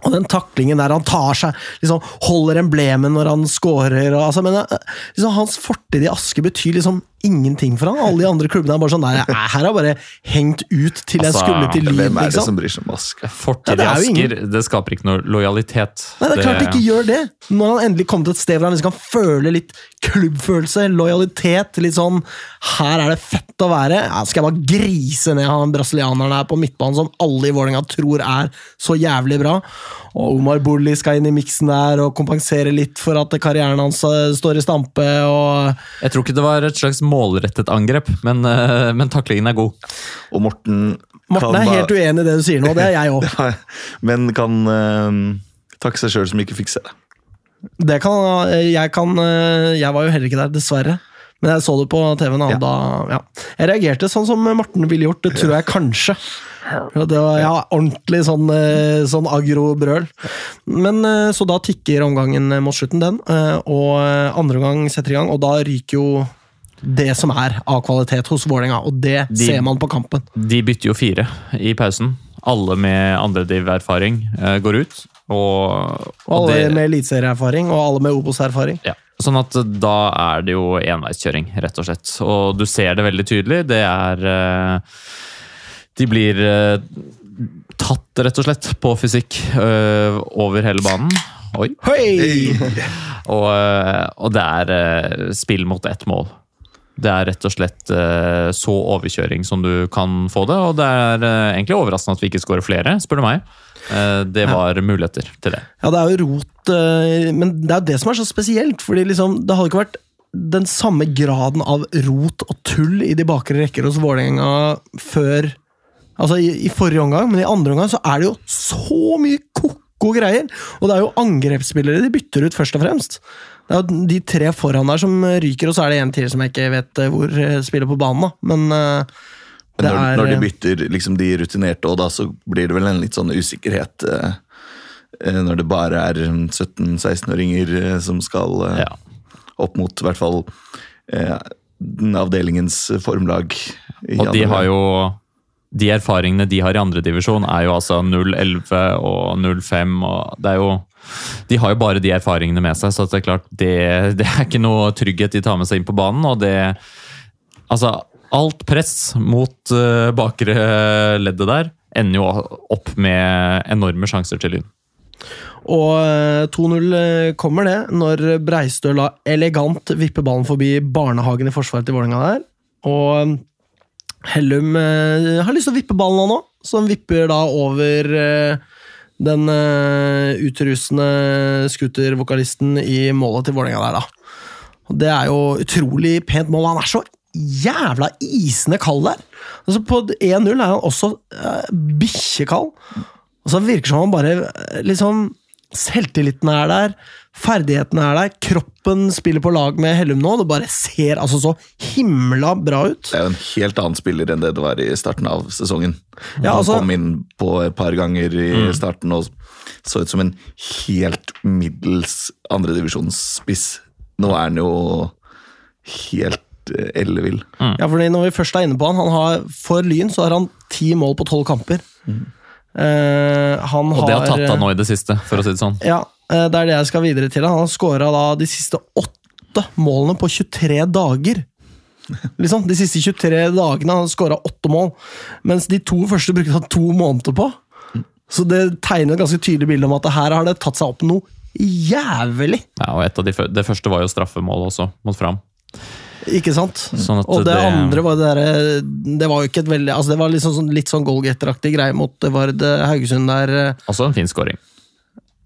og den taklingen der han tar seg liksom Holder emblemet når han scorer. Og, altså, men, eh, liksom, hans fortid i Aske betyr liksom ingenting for han. Alle de andre klubbene er bare sånn Nei, jeg her har bare hengt ut til jeg Altså, skulle til Lyn. Hvem er det Liksom. som bryr seg om Asker? Fortid i er Asker, det skaper ikke noe lojalitet. Nei, det er klart det ikke gjør det. Når han endelig kommer til et sted hvor han liksom kan føle litt klubbfølelse, lojalitet, litt sånn Her er det fett å være. Jeg skal jeg bare grise ned han brasilianeren her på midtbanen som alle i Vålerenga tror er så jævlig bra. Og Omar Bulli skal inn i miksen der og kompensere litt for at karrieren hans eh, står i stampe. og Jeg tror ikke det var et slags målrettet angrep, men, eh, men taklingen er god. Og Morten Morten er helt uenig i det du sier nå, det er jeg òg. Men kan uh, takke seg sjøl som ikke fikk se det. Det kan jeg kan Jeg var jo heller ikke der, dessverre. Men jeg så det på TV-en. Ja. Da, ja. Jeg reagerte sånn som Morten ville gjort, det tror jeg kanskje. Ja, Det var ja, ordentlig sånn, eh, sånn agro-brøl. Men eh, Så da tikker omgangen mot slutten, den. eh, Og eh, andre omgang setter i gang, og da ryker jo det som er av kvalitet hos Vålerenga, og det De- ser man på kampen. De bytter jo fire i pausen. Alle med andrediv-erfaring eh, går ut. Og, Og alle det, med eliteserieerfaring, og alle med Obos-erfaring. ja. Sånn at da er det jo enveiskjøring, rett og slett. Og du ser det veldig tydelig. Det er eh, De blir eh, tatt, rett og slett, på fysikk eh, over hele banen. Oi. Hey! Og, eh, og det er spill mot ett mål. Det er rett og slett så overkjøring som du kan få det, og det er egentlig overraskende at vi ikke skårer flere, spør du meg. Det var muligheter til det. Ja, det er jo rot, men det er jo det som er så spesielt. fordi liksom, det hadde ikke vært den samme graden av rot og tull i de bakre rekker hos Vålerenga før Altså i, i forrige omgang, men i andre omgang så er det jo så mye ko-ko greier! Og det er jo angrepsspillere de bytter ut, først og fremst. Det er jo de tre foran der som ryker, og så er det en til som jeg ikke vet eh, hvor eh, spiller på banen, da. Men Men det når, er når de bytter liksom de rutinerte, og da så blir det vel en litt sånn usikkerhet eh, når det bare er 17-16-åringer eh, som skal uh, Ja. opp mot i hvert fall eh, den avdelingens formlag. i Og de har jo De erfaringene de har i andredivisjon, er jo altså 0-11 og 0-5 og det er jo De har jo bare de erfaringene med seg, så det er klart det, det er ikke noe trygghet de tar med seg inn på banen, og det Altså, alt press mot uh, bakre leddet der ender jo opp med enorme sjanser til Lyn. Og eh, 2-0 kommer det, når Breistø la elegant vippe ballen forbi barnehagen i forsvaret til Vålerenga der. Og eh, Hellum eh, har lyst til å vippe ballen nå, han vipper da over eh, den eh, utrusende scootervokalisten i målet til Vålerenga der, da. Det er jo utrolig pent mål. Han er så jævla isende kald der! Altså På 1-0 er han også uh, bikkjekald. Og så virker det som han bare liksom Selvtilliten er der, ferdighetene er der, kroppen spiller på lag med Hellum nå. Det bare ser altså så himla bra ut. Det er jo en helt annen spiller enn det det var i starten av sesongen. Ja, Han altså- kom inn på et par ganger i starten og så ut som en helt middels andredivisjonsspiss. Nå er han jo helt ellevill. Mm. Ja, fordi når vi først er inne på han, han har, For Lyn så har han ti mål på tolv kamper. Eh, han Og det har tatt han nå i det siste, for å si det sånn. Ja, eh, det er det jeg skal videre til. Han har skåra de siste åtte målene på 23 dager. Liksom, De siste 23 dagene har han skåra åtte mål, mens de to første brukte han to måneder på. Så det tegner et ganske tydelig bilde om at her har det tatt seg opp noe jævlig. Ja, og de, Det første var jo straffemål også, mot Fram. Ikke sant? Sånn Og det, det- andre var det derre Det var jo ikke et veldig Altså det var liksom sånn, litt sånn goalgetter-aktig greie mot Vard eh, Haugesund der. eh. Også en fin scoring.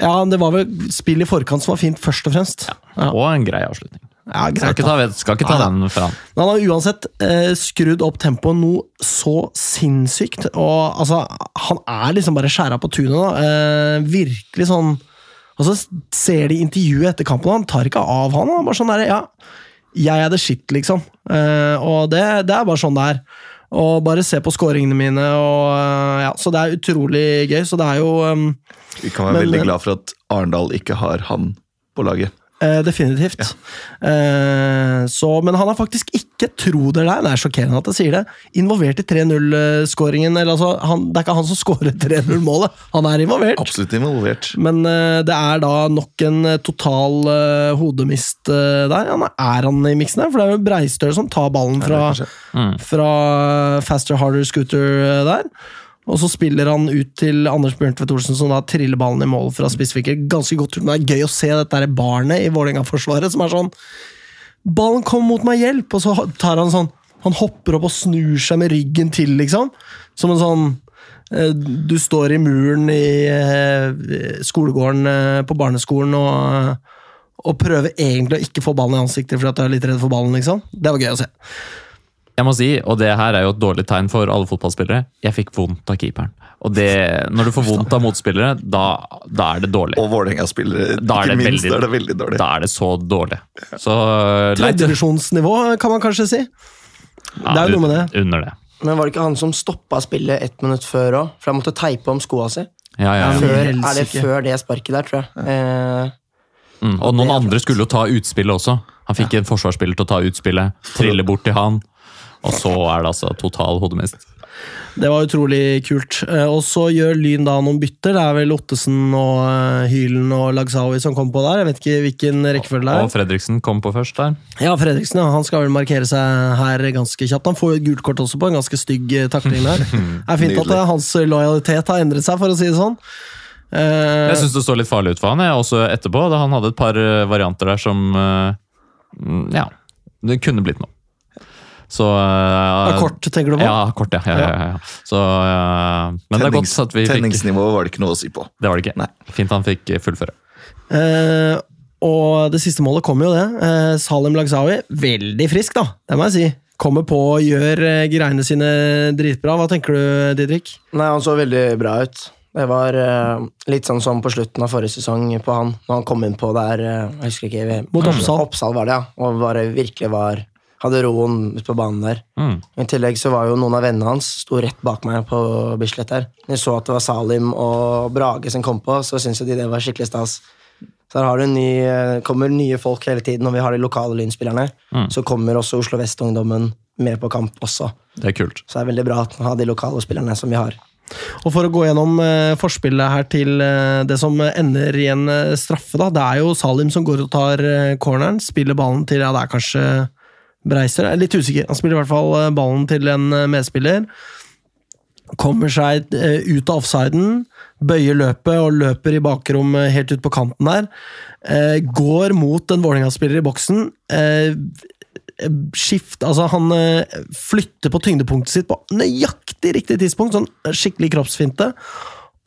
Ja, det var vel spill i forkant som var fint, først og fremst. Ja, Og en grei avslutning. ja Skal ikke ta, skal ikke ta Ja. den fra han. Men han har uansett eh, skrudd opp tempoet noe så sinnssykt. Og altså, han er liksom bare skjæra på tunet nå. Eh, virkelig sånn Og så ser de intervjuet etter kampen, og han tar ikke av han. Han bare sånn der, ja, jeg er the shit, liksom. Eh, og det, det er bare sånn det er. Og bare se på scoringene mine, og eh, ja, Så det er utrolig gøy. Så det er jo um, Vi kan være Men- veldig glad for at Arendal ikke har han på laget. Eh, definitivt. Eh, så, men han er faktisk ikke, tro det eller ei, det er sjokkerende at jeg sier det, involvert i 3-0-skåringen. altså, Det er ikke han som skårer 3-0-målet, han er involvert. Absolutt involvert. Men uh, det er da nok en total hodemist der. Han er han i miksen der? For det er jo Breistøl som tar ballen fra, mm. fra Faster Harder Scooter der. Og så spiller han ut til Anders Bjørntvedt Olsen, som da triller ballen i mål fra spissvinkel. Ganske godt men det er gøy å se dette barnet i Vålerenga-forsvaret som er sånn Ballen kom mot meg, hjelp! Og så tar han sånn Han hopper opp og snur seg med ryggen til, liksom. Som en sånn eh, Du står i muren i eh, skolegården eh, på barneskolen og, og prøver egentlig å ikke få ballen i ansiktet fordi du er litt redd for ballen, liksom. Det var gøy å se. Jeg må si, og det her er jo et dårlig tegn for alle fotballspillere, jeg fikk vondt av keeperen. Og det, når du får vondt av motspillere, da, da er det dårlig. Og Vålerenga-spillere, Da er ikke det minst. veldig- er det veldig dårlig. Da er det så dårlig. Så Tredjevisjonsnivå, kan man kanskje si. Ja, det er jo noe med det. Under det. Men var det ikke han som stoppa spillet ett minutt før òg? For han måtte teipe om skoa si. Ja, ja. Ja, Før, er det før det sparket der, tror jeg. Eh, Mm. Og noen andre skulle jo ta utspillet også. Han fikk en forsvarsspiller til å ta utspillet, trille bort til han, og så er det altså total hodemist. Det var utrolig kult. Eh, Og så gjør Lyn da noen bytter. Det er vel Ottesen og eh, Hylen og Lagsawi som kom på der. Jeg vet ikke hvilken rekkefølge det er. Og. Fredriksen kom på først der. Ja, Fredriksen ja, han skal vel markere seg her ganske kjapt. Han får jo et gult kort også på en ganske stygg eh, takling der. Det er fint at hans lojalitet har endret seg, for å si det sånn. Eh, Jeg syns det så litt farlig ut for han, jeg, også etterpå. Da han hadde et par varianter der som mm, Ja, det kunne blitt noe. Så uh, kort, tenker du på? Ja, kort, ja. ja, ja, ja. Så, uh, men det er godt at vi fikk Tenningsnivået var det ikke noe å si på. Det var det ikke. Nei. Fint han fikk fullføre. Uh, og det siste målet kom jo det. Eh, Salim Lagzawi, veldig frisk, da. Det må jeg si. Kommer på og gjør eh, greiene sine dritbra. Hva tenker du, Didrik? Nei, han så veldig bra ut. Det var uh, litt sånn som på slutten av forrige sesong på han, når han kom inn på der uh, Jeg husker ikke Mot Oppsal. Oppsal var det, ja. Og bare virkelig var Hadde roen ute på banen der. Mm. I tillegg så var jo noen av vennene hans sto rett bak meg på Bislett der. Når jeg så at det var Salim og Brage som kom på, så syntes jo de det var skikkelig stas. Så her har du en ny, eh, kommer nye folk hele tiden, når vi har de lokale lynspillerne. Mm. Så kommer også Oslo Vest-ungdommen med på kamp også. Det er kult. Så det er veldig bra å ha de lokale spillerne som vi har. Og for å gå gjennom eh, forspillet her til eh, det som ender i en eh, straffe, da. Det er jo Salim som går og tar eh, corneren, spiller ballen til Ja, det er kanskje Breiser. Er litt usikker. Han spiller i hvert fall eh, ballen til en eh, medspiller. Kommer seg eh, ut av offsiden, bøyer løpet og løper i bakrom helt ut på kanten der. Går mot en Vålerenga-spiller i boksen. Skift, altså Han flytter på tyngdepunktet sitt på nøyaktig riktig tidspunkt, sånn skikkelig kroppsfinte,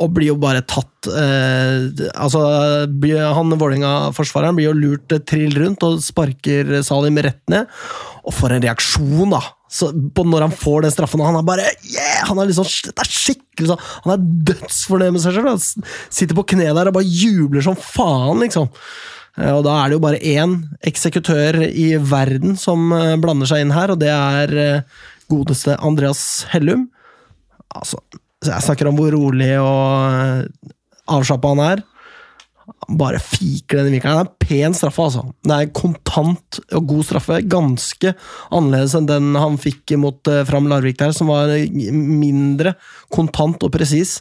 og blir jo bare tatt eh, Altså, han Vålerenga-forsvareren blir jo lurt eh, trill rundt og sparker Salim rett ned. Og for en reaksjon, da! Så når han får den straffen, han er bare yeah! Han er liksom, det er skikkelig sånn Han er dødsfornøyd med seg selv. Sitter på kne der og bare jubler som faen, liksom. Eh, Og da er det jo bare én eksekutør i verden som eh, blander seg inn her, og det er godeste Andreas Hellum. Altså, så jeg snakker om hvor rolig og avslappa han er. Han bare fiker den i vinkelen. Det er en pen straffe, altså. Det er kontant og god straffe. Ganske annerledes enn den han fikk mot eh, Fram Larvik der, som var mindre kontant og presis.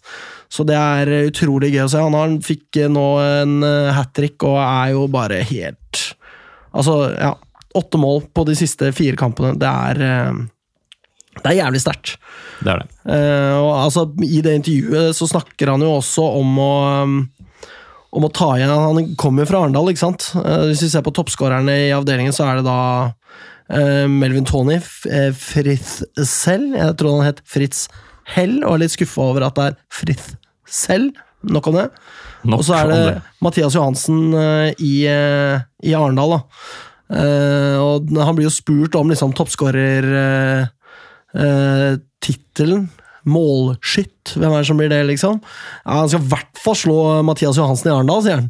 Så det er utrolig gøy å se. Han har, fikk nå en hat trick og er jo bare helt Altså, ja. Åtte mål på de siste fire kampene. Det er eh, Det er jævlig sterkt. Det er det. Eh, og altså, I det intervjuet så snakker han jo også om å um, om å ta igjen Han kommer jo fra Arendal, ikke sant? Eh, hvis vi ser på toppskårerne i avdelingen, så er det da eh, Melvin Tony, Fritz eh, Frith Jeg tror han het Fritz Hell, og er litt skuffa over at det er Fritz Sell. Nok om det. Og så er det. Mathias Johansen eh, i, eh, i Arendal, da. Og han blir jo spurt om liksom toppskårertittelen. Målskytt, hvem er det som blir det, liksom? Ja, han skal i hvert fall slå Mathias Johansen i Arendal, sier han.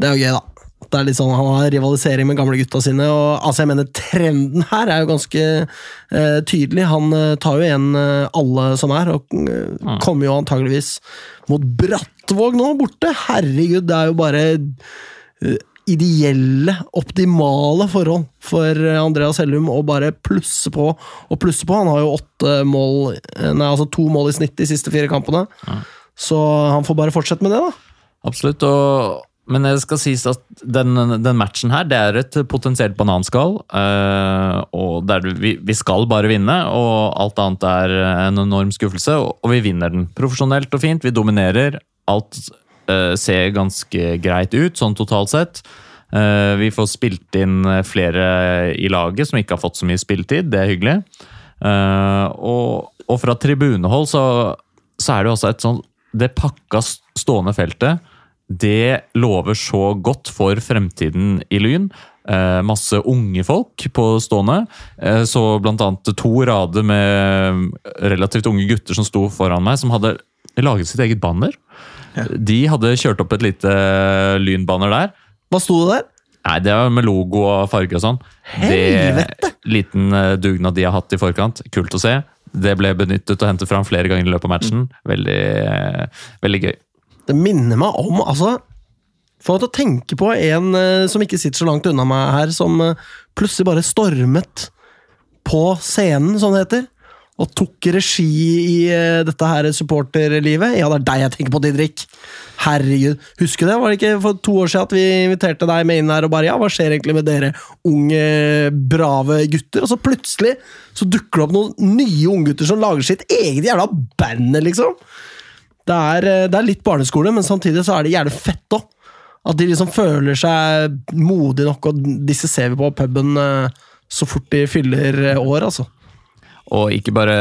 Det er jo gøy, da. Det er litt sånn, Han har rivalisering med gamle gutta sine. og altså jeg mener Trenden her er jo ganske uh, tydelig. Han uh, tar jo igjen uh, alle som er, og mm. kommer jo antageligvis mot Brattvåg nå, borte. Herregud, det er jo bare ideelle, optimale forhold for eh, Andreas Hellum å bare plusse på og plusse på. Han har jo mål, eh, nei, altså to mål i snitt de siste fire kampene. Så han får bare fortsette med det, da. Absolutt. Og, men det skal sies at den, den matchen her, det er et potensielt bananskall. Øh, og der vi, vi skal bare vinne, og alt annet er en enorm skuffelse. Og, og vi vinner den. Profesjonelt og fint, vi dominerer. Alt ser ganske greit ut, sånn totalt sett. Eh, vi får spilt inn flere i laget som ikke har fått så mye spilletid, det er hyggelig. Eh, og, og fra tribunehold så, så er det også et sånn Det pakka stående feltet det lover så godt for fremtiden i Lyn. Eh, masse unge folk på stående. Eh, så blant annet to rader med relativt unge gutter som sto foran meg, som hadde laget sitt eget banner. De hadde kjørt opp et lite lynbanner der. Hva sto det der? Nei, det var med logo og farge og sånn. Helvete! Det Liten eh, dugnad de har hatt i forkant. Kult å se. Det ble benyttet og hentet fram flere ganger i løpet av matchen. Veldig, eh, veldig gøy. Det minner meg om altså, Få meg til å tenke på en eh, som ikke sitter så langt unna meg her, som eh, plutselig bare stormet på scenen, som det heter, og tok regi i eh, dette her supporterlivet. Ja, det er deg jeg tenker på, Didrik. Herregud. Husker det? Var det ikke for to år siden at vi inviterte deg med inn her og bare Ja, hva skjer egentlig med dere unge, brave gutter? Og så plutselig så dukker det opp noen nye unggutter som lager sitt eget jævla band, liksom. Det er, eh, det er litt barneskole, men samtidig så er det jævlig fett òg. At de liksom føler seg modige nok, og disse ser vi på puben eh, så fort de fyller år, altså. Og ikke bare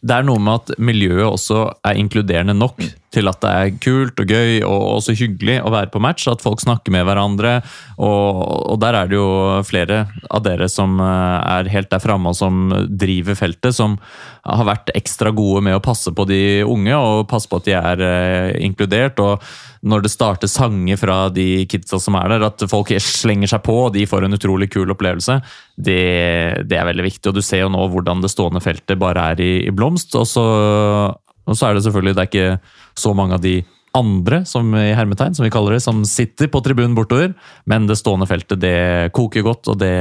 Det er noe med at miljøet også er inkluderende nok til at det er kult og gøy og også hyggelig å være på match. At folk snakker med hverandre. Og, og der er det jo flere av dere som eh, er helt der framme og som driver feltet, som har vært ekstra gode med å passe på de unge og passe på at de er eh, inkludert. og når det starter sanger fra de kidsa som er der, at folk slenger seg på og de får en utrolig kul opplevelse, det, det er veldig viktig. Og du ser jo nå hvordan det stående feltet bare er i, i blomst. Og så, og så er det selvfølgelig det er ikke så mange av de andre, som i hermetegn, som vi kaller det, som sitter på tribunen bortover. Men det stående feltet, det koker godt, og det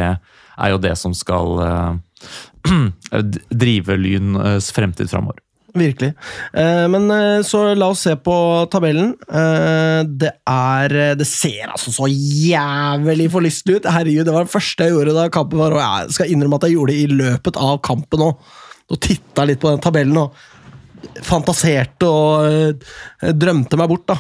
er jo det som skal uh, drive Lyns fremtid framover. Virkelig. Eh, men eh, så la oss se på tabellen. Det er Det ser altså så jævlig forlystelig ut! Herregud, det var det første jeg gjorde da kampen var, og jeg skal innrømme at jeg gjorde det i løpet av kampen òg. Og titta litt på den tabellen og fantaserte og drømte meg bort, da.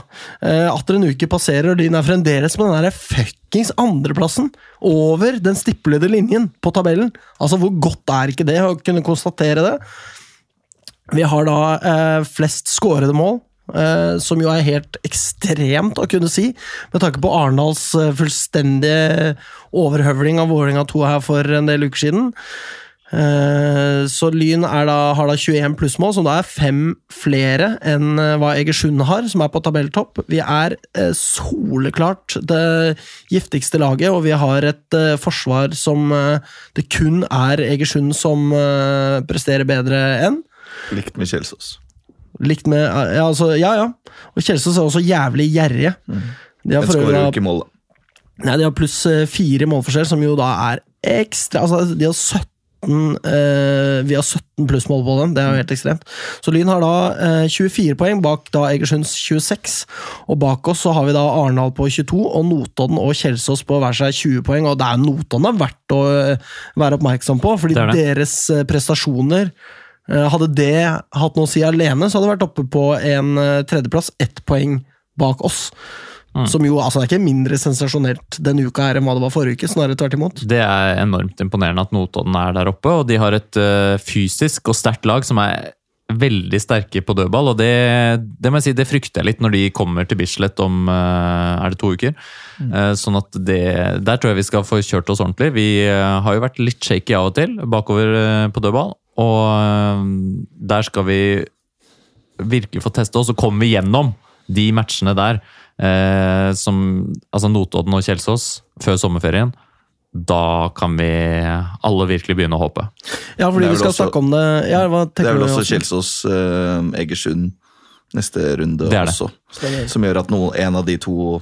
Atter en uke passerer, og Lyn er fremdeles på den der fuckings andreplassen! Over den stiplede linjen på tabellen! Altså, hvor godt er ikke det å kunne konstatere det? Vi har da uh, flest skårede mål, som jo er helt ekstremt å kunne si, med tanke på Arendals fullstendige overhøvling av Vålerenga 2 her for en del uker siden. Eh, så Lyn da, har da 21 plussmål, som da er fem flere enn eh, hva Egersund har, som er på tabelltopp. Vi er eh, soleklart det giftigste laget, og vi har et forsvar som det kun er Egersund som presterer bedre enn. Likt med Kjelsås. Likt med Ja, altså, ja. ja. Og Kjelsås er også jævlig gjerrige. Mm. De ikke mål, da. Nei, de har pluss fire målforskjell, som jo da er ekstra Altså, de har 17 Uh, vi har 17 plussmål på dem, det er jo helt ekstremt. Så Lyn har da eh, 24 poeng bak da Egersunds 26. Og bak oss så har vi da Arendal på 22 og Notodden og Kjelsås på hver seg 20 poeng. Og det er Notodden er verdt å uh, være oppmerksom på, fordi det det. deres prestasjoner Eh, hadde det hatt noe å si alene, så hadde det vært oppe på en eh, tredjeplass, ett poeng bak oss. Mm. Som jo altså, er ikke mindre sensasjonelt denne uka her enn hva det var forrige uke. snarere tvert imot. Det er enormt imponerende at Notodden er der oppe, og de har et uh, fysisk og sterkt lag som er veldig sterke på dødball. og det, det, må jeg si, det frykter jeg litt når de kommer til Bislett om uh, er det to uker. Mm. Uh, sånn at det, Der tror jeg vi skal få kjørt oss ordentlig. Vi har jo vært litt shaky av og til bakover på dødball. Og der skal vi virkelig få teste oss, og kommer vi gjennom de matchene der, eh, som altså Notodden og Kjelsås, før sommerferien, da kan vi alle virkelig begynne å håpe. Ja, fordi vi skal også, snakke om det ja, Det er vel også Kjelsås eh, Egersund neste runde det det. også. Som gjør at noen, en av de to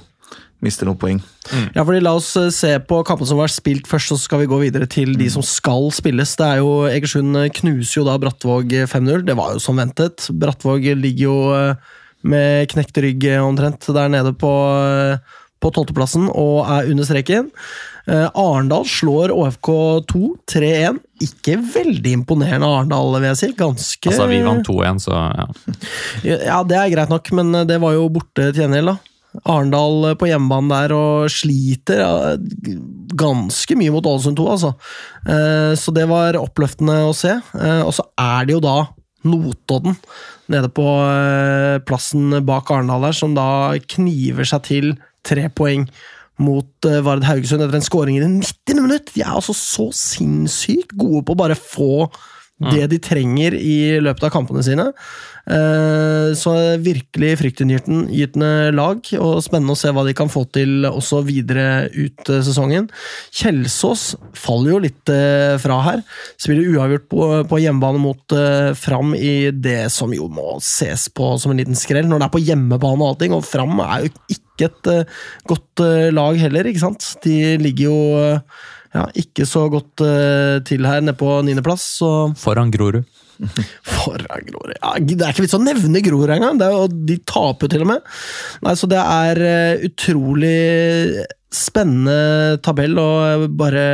mister noen poeng. Mm. Ja, fordi La oss eh, se på kampene som har vært spilt først, så skal vi gå videre til de mm. som skal spilles. Det er jo, Egersund knuser jo da Brattvåg 5-0. Det var jo som ventet. Brattvåg ligger jo eh, med knekt rygg omtrent der nede på, eh, på tolvteplassen og er under streken. Arendal slår ÅFK2 3-1. Ikke veldig imponerende Arendal, vil jeg si. Ganske Altså, vi vant 2-1, så ja. ja. Det er greit nok, men det var jo borte til gjengjeld, da. Arendal på hjemmebane der og sliter ganske mye mot Ålesund 2, altså. Eh, så det var oppløftende å se. Eh, og så er det jo da Notodden nede på eh, plassen bak Arendal der, som da kniver seg til tre poeng mot Vard Haugesund etter en skåring i det 90. minutt! De er altså så sinnssykt gode på å bare få det de trenger i løpet av kampene sine. Eh, så virkelig fryktinngytende lag, og spennende å se hva de kan få til også videre ut eh, sesongen. Kjelsås faller jo litt eh, fra her. Spiller uavgjort på hjemmebane mot Fram i det som jo må ses på som en liten skrell, når det er på hjemmebane og allting, og Fram er jo ikke et godt lag heller, ikke sant? De ligger jo ja, ikke så godt til her, nede på niendeplass. Foran Grorud. Foran Grorud ja, Det er ikke vits å nevne Grorud engang! De taper til og med. Nei, Så det er uh, utrolig spennende tabell, og bare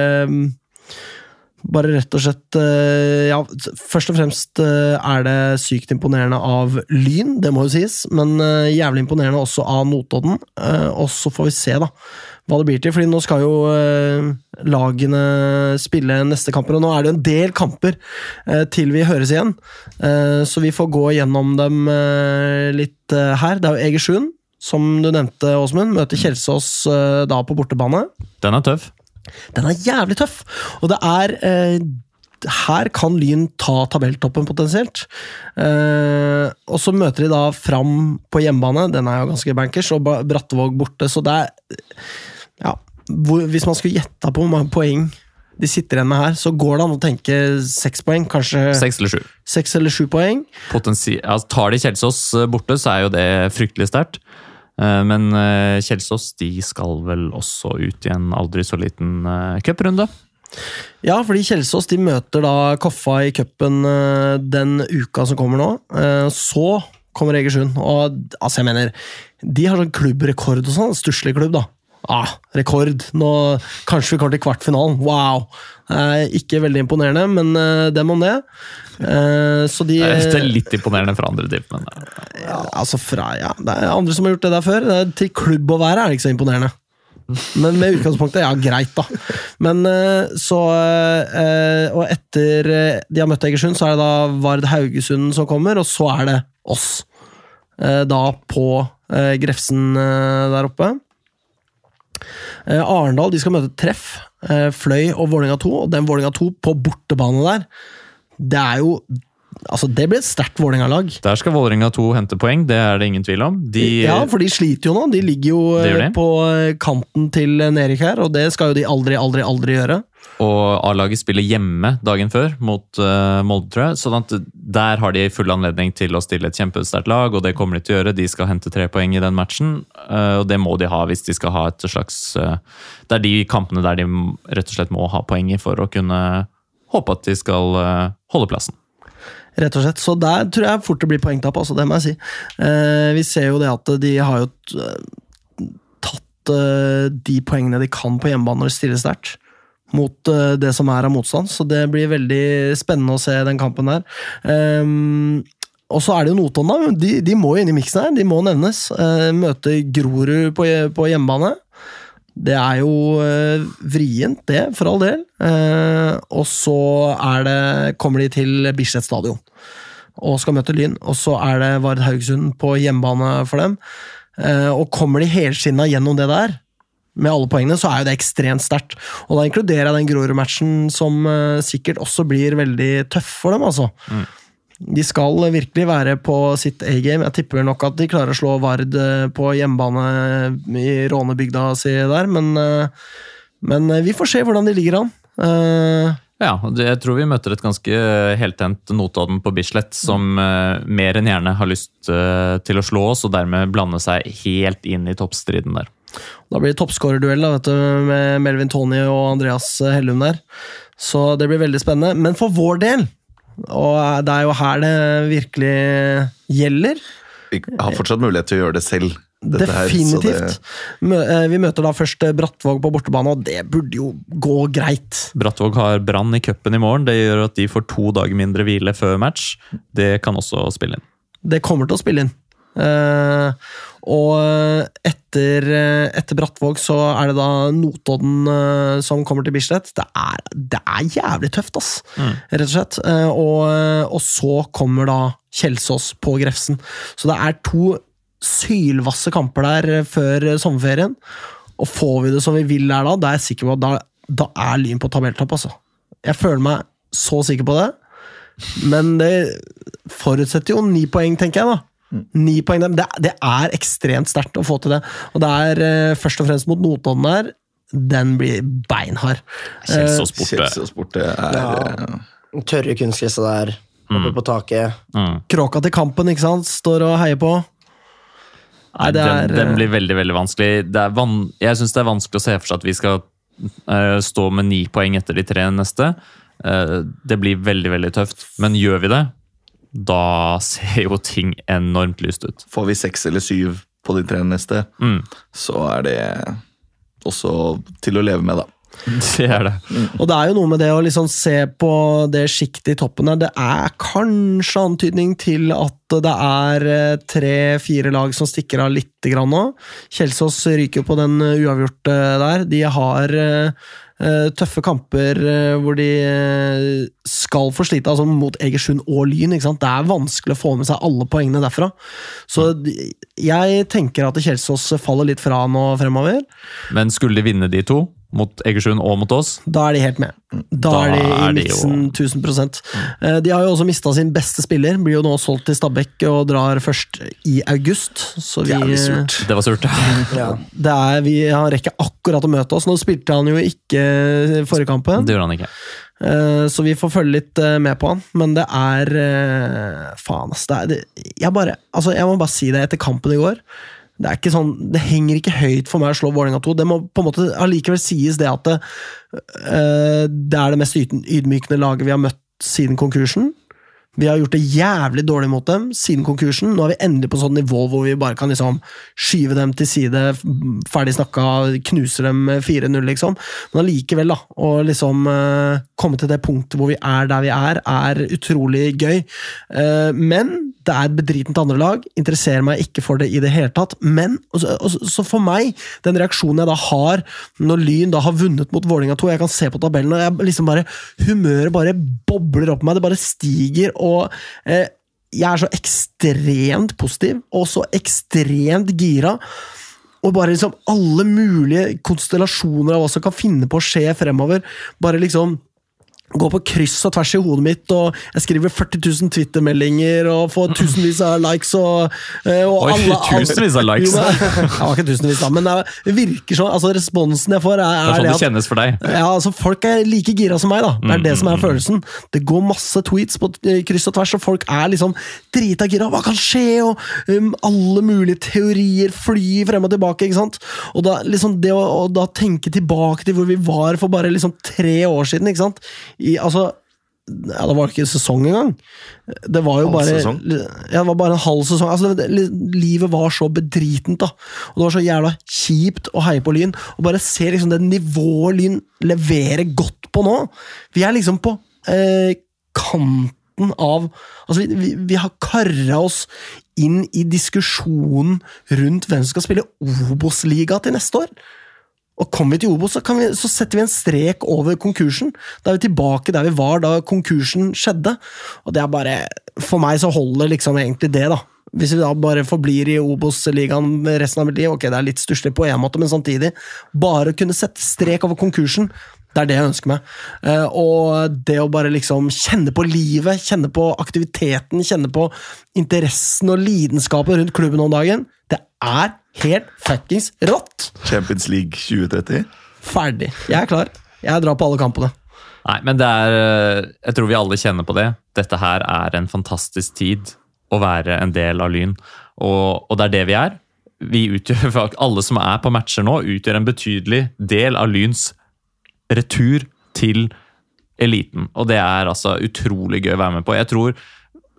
Bare rett og slett eh, Ja, først og fremst eh, er det sykt imponerende av Lyn, det må jo sies, men eh, jævlig imponerende også av Notodden. Eh, Og så får vi se, da, hva det blir til, fordi nå skal jo eh, lagene spille neste kamper, og nå er det en del kamper eh, til vi høres igjen, Eh, så vi får gå gjennom dem litt her. Det er jo Egersund, som du nevnte, Åsmund, møter Kjelsås da på bortebane. Den er tøff. Den er jævlig tøff, og det er her kan Lyn ta tabelltoppen potensielt. Eh, og så møter de da fram på hjemmebane, den er jo ganske bankers, og Brattevåg borte, så det er Ja, hvor, hvis man skulle gjetta på hvor mange poeng de sitter igjen med her, så går det an å tenke seks poeng, kanskje Seks eller sju. seks eller sju poeng. Potensi altså, tar de Kjelsås eh, borte, så er jo det fryktelig sterkt. Eh, Men eh, Kjelsås de skal vel også ut i en aldri så liten cuprunde. Ja, fordi Kjelsås de møter da Koffa i cupen den uka som kommer nå. Så kommer Egersund, og altså jeg mener De har sånn klubbrekord og sånn. Stusslig klubb, da. Ah, rekord! Nå, kanskje vi kommer til kvartfinalen. Wow! Eh, ikke veldig imponerende, men eh, dem om det. Eh, så de Det er- litt imponerende for andre div, men eh, ja, altså fra, ja, Det er andre som har gjort det der før. Det er, til klubb å være er det ikke så imponerende. Men med utgangspunktet, ja, greit, da. Men eh, så eh, Og etter de har møtt Egersund, så er det da Vard Haugesund som kommer, og så er det oss. Eh, Da på Grefsen der oppe. Eh, Arendal de skal møte Treff, eh, Fløy og Vålerenga 2, og den Vålerenga 2 på bortebane der, det er jo Altså, det blir et sterkt Vålerenga-lag. der skal Vålerenga 2 hente poeng, det er det ingen tvil om. De, Ja, for de sliter jo nå. De ligger jo Det eh, de. på eh, kanten til nedrykk her, og det skal jo de aldri, aldri, aldri gjøre. Og A-laget spiller hjemme dagen før mot uh, Molde, tror jeg. sånn at der har de full anledning til å stille et kjempesterkt lag, og det kommer de til å gjøre. De skal hente tre poeng i den matchen, uh, og det må de ha hvis de skal ha et slags uh, Det er de kampene der de rett og slett må ha poeng i for å kunne håpe at de skal eh, holde plassen. Rett og slett. Så der tror jeg fort det blir poengtap, altså, det må jeg si. Eh, vi ser jo det at de har jo tatt eh, de poengene de kan på hjemmebane når de stiller sterkt. Mot eh, det som er av motstand, så det blir veldig spennende å se den kampen der. Ehm, og så er det jo Notodden, da. De, de må jo inn i miksen her. De må nevnes. Eh, møte Grorud på, på hjemmebane. Det er jo eh, vrient, det, for all del. Eh, og så det, kommer de til Bislett stadion og skal møte Lyn. Og så er det Vard Haugesund på hjemmebane for dem. Eh, og kommer de helskinna gjennom det der, med alle poengene, så er jo det ekstremt sterkt. Og da inkluderer jeg den Grorud-matchen, som sikkert også blir veldig tøff for dem, altså. De skal virkelig være på sitt A-game. Jeg tipper nok at de klarer å slå Vard eh, på hjemmebane i rånebygda si der, men, eh, men eh, vi får se hvordan de ligger an. Eh, Ja, jeg tror vi møter et ganske heltent Notodden på Bislett, som eh, mer enn gjerne har lyst eh, til å slå oss, og dermed blande seg helt inn i toppstriden der. Da blir det toppskårerduell med Melvin Tony og Andreas Hellum der. Så det blir veldig spennende. Men for vår del, og det er jo her det virkelig gjelder Vi har fortsatt mulighet til å gjøre det selv. dette her, så Definitivt. Eh, Vi møter da først eh, Brattvåg på bortebane, og det burde jo gå greit. Brattvåg har Brann i cupen i morgen. Det gjør at de får to dager mindre hvile før match. Det kan også spille inn. Det kommer til å spille inn. Og og etter, eh, etter Brattvåg så er det da Notodden eh, som kommer til Bislett. Det er, det er jævlig tøft, ass. Rett og slett. Eh, og, og så kommer da Kjelsås på Grefsen. Så det er to sylvasse kamper der før sommerferien. Og får vi det som vi vil der da, da er jeg sikker på at da, da er Lyn på tabelltopp, altså. Jeg føler meg så sikker på det. Men det forutsetter jo ni poeng, tenker jeg, da. Ni poeng, det, det er ekstremt sterkt å få til det. Og det er uh, først og fremst mot Notodden der. Den blir beinhard. Kjelsås borte. Kjelsås borte er Ja. eh, Tørre kunstgresset der, oppe på taket. Mm. Kråka til kampen, ikke sant? Står og heier på. Nei, det er, den, den eh, blir veldig veldig vanskelig. Det er van jeg syns det er vanskelig å se for seg at vi skal uh, stå med ni poeng etter de tre neste. Uh, det blir veldig veldig tøft. Men gjør vi det, da ser jo ting enormt lyst ut. Får vi seks eller syv på de tre neste, Mm. så er det også til å leve med, da. Det er det. Og det er jo noe med det å liksom se på det sjiktet i toppen her. Det er kanskje antydning til at det er eh, tre-fire lag som stikker av lite grann nå. Kjelsås ryker jo på den eh, uavgjorte der. De har eh, eh, tøffe kamper eh, hvor de eh, skal få slite, altså mot Egersund og Lyn. Det er vanskelig å få med seg alle poengene derfra. Så jeg tenker at Kjelsås faller litt fra nå fremover. Men skulle de vinne de to, mot Egersund og mot oss, Da er de helt med. Da, Da er de i miksen 1000 Eh, De har jo også mista sin beste spiller. Blir jo nå solgt til Stabæk og drar først i august. Så vi, det, surt. det var surt. Ja. det er, vi han rekker akkurat å møte oss. Nå spilte han jo ikke forrige kampen, Det gjorde han ikke. eh, så vi får følge litt eh, med på han. Men det er eh, Faen, ass. Det er, det, jeg, bare, altså, jeg må bare si det etter kampen i går. Det er ikke sånn, det henger ikke høyt for meg å slå Vålerenga 2. Det må på en måte allikevel sies det at det, eh, det er det mest ydmykende laget vi har møtt siden konkursen. Vi har gjort det jævlig dårlig mot dem siden konkursen. Nå er vi endelig på sånn nivå hvor vi bare kan liksom skyve dem til side, ferdig snakka, knuser dem 4-0, liksom. Men allikevel, da, å liksom eh, komme til det punktet hvor vi er der vi er, er utrolig gøy. Uh, men det er bedritent andre lag. Interesserer meg ikke for det i det hele tatt. Men og så, for meg, den reaksjonen jeg da har når Lyn da har vunnet mot Vålerenga 2, jeg kan se på tabellen og jeg liksom bare Humøret bare bobler opp meg, det bare stiger, og eh, jeg er så ekstremt positiv og så ekstremt gira. Og bare liksom alle mulige konstellasjoner av hva som kan finne på å skje fremover. Bare liksom gå på kryss og tvers i hodet mitt, og jeg skriver 40 000 Twitter-meldinger og får tusenvis av likes og, eh, og Oi, alle, tusenvis av likes. Jo, men, det var ikke tusenvis, da, men det virker sånn. altså Responsen jeg får, er, Det er sånn det at kjennes for deg. ja, altså Folk er like gira som meg, da. Det er det som er følelsen. Det går masse tweets på eh, kryss og tvers, og folk er liksom drita gira. Hva kan skje? Og um, alle mulige teorier flyr frem og tilbake. ikke sant? Og da, liksom det å da tenke tilbake til hvor vi var for bare liksom tre år siden. ikke sant? I, altså ja, Det var ikke sesong engang. Det var jo bare ja, det var bare en halv sesong. Altså, det, livet var så bedritent, da. Og det var så jævla kjipt å heie på Lyn. Og bare se liksom det nivået Lyn leverer godt på nå. Vi er liksom på eh, kanten av Altså, vi, vi, vi har kara oss inn i diskusjonen rundt hvem som skal spille Obos-liga til neste år. Og kommer vi til Obos, så, vi, så setter vi en strek over konkursen. Da er vi tilbake der vi var da konkursen skjedde. Og det er bare For meg så holder liksom egentlig det, da. Hvis vi da bare forblir i Obos-ligaen resten av mitt liv, ok, det er litt stusslig på en måte, men samtidig Bare å kunne sette strek over konkursen, det er det jeg ønsker meg. Eh, og det å bare liksom kjenne på livet, kjenne på aktiviteten, kjenne på interessen og lidenskapen rundt klubben om dagen, det er helt fuckings rått! Champions League 2030. Ferdig. Jeg er klar. Jeg drar på alle kampene. Nei, men det er eh, Jeg tror vi alle kjenner på det. Dette her er en fantastisk tid å være en del av Lyn, og, og det er det vi er. Vi utgjør, Alle som er på matcher nå, utgjør en betydelig del av Lyns retur til eliten. Og det er altså utrolig gøy å være med på. Jeg tror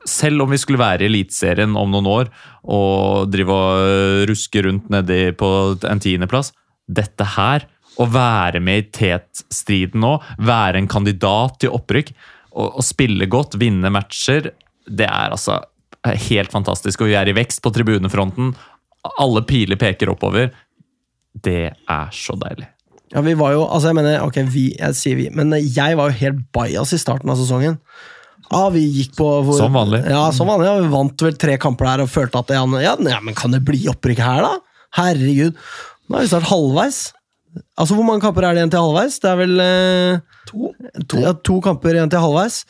selv om vi skulle være i Eliteserien om noen år og drive og ruske rundt nedi på en tiendeplass Dette her, å være med i tetstriden nå, være en kandidat til opprykk og, spille godt, vinne matcher, det er altså helt fantastisk. Og vi er i vekst på tribunefronten. Alle piler peker oppover. Det er så deilig. Ja, vi var jo, altså jeg mener, ok, vi, jeg sier vi, men jeg var jo helt bajas i starten av sesongen. Ja, vi gikk på hvor, Som vanlig. Ja, som vanlig. Ja, vi vant vel tre kamper der og følte at ja, ja, men kan det bli opprykk her, da? Herregud. Nå er vi snart halvveis. Altså, Hvor mange kamper er det igjen til halvveis? Det er vel eh, to. Ja, to kamper igjen til halvveis.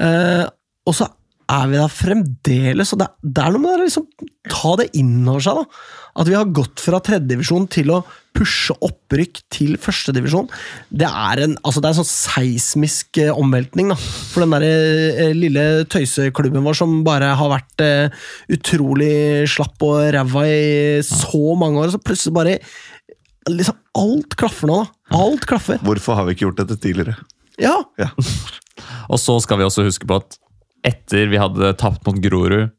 Eh, og så er vi der fremdeles, og det, det er noe med det å liksom, ta det inn over seg. da. At vi har gått fra tredjedivisjon til å pushe opprykk til førstedivisjon. Det er en altså det er en sånn seismisk eh, omveltning da, for den der, eh, lille tøyseklubben vår som bare har vært eh, utrolig slapp og ræva i så mange år. og Så plutselig bare liksom Alt klaffer nå, da. Alt klaffer. Hvorfor har vi ikke gjort dette tidligere? Ja, Ja. Og så skal vi også huske på at etter vi hadde tapt mot Grorud,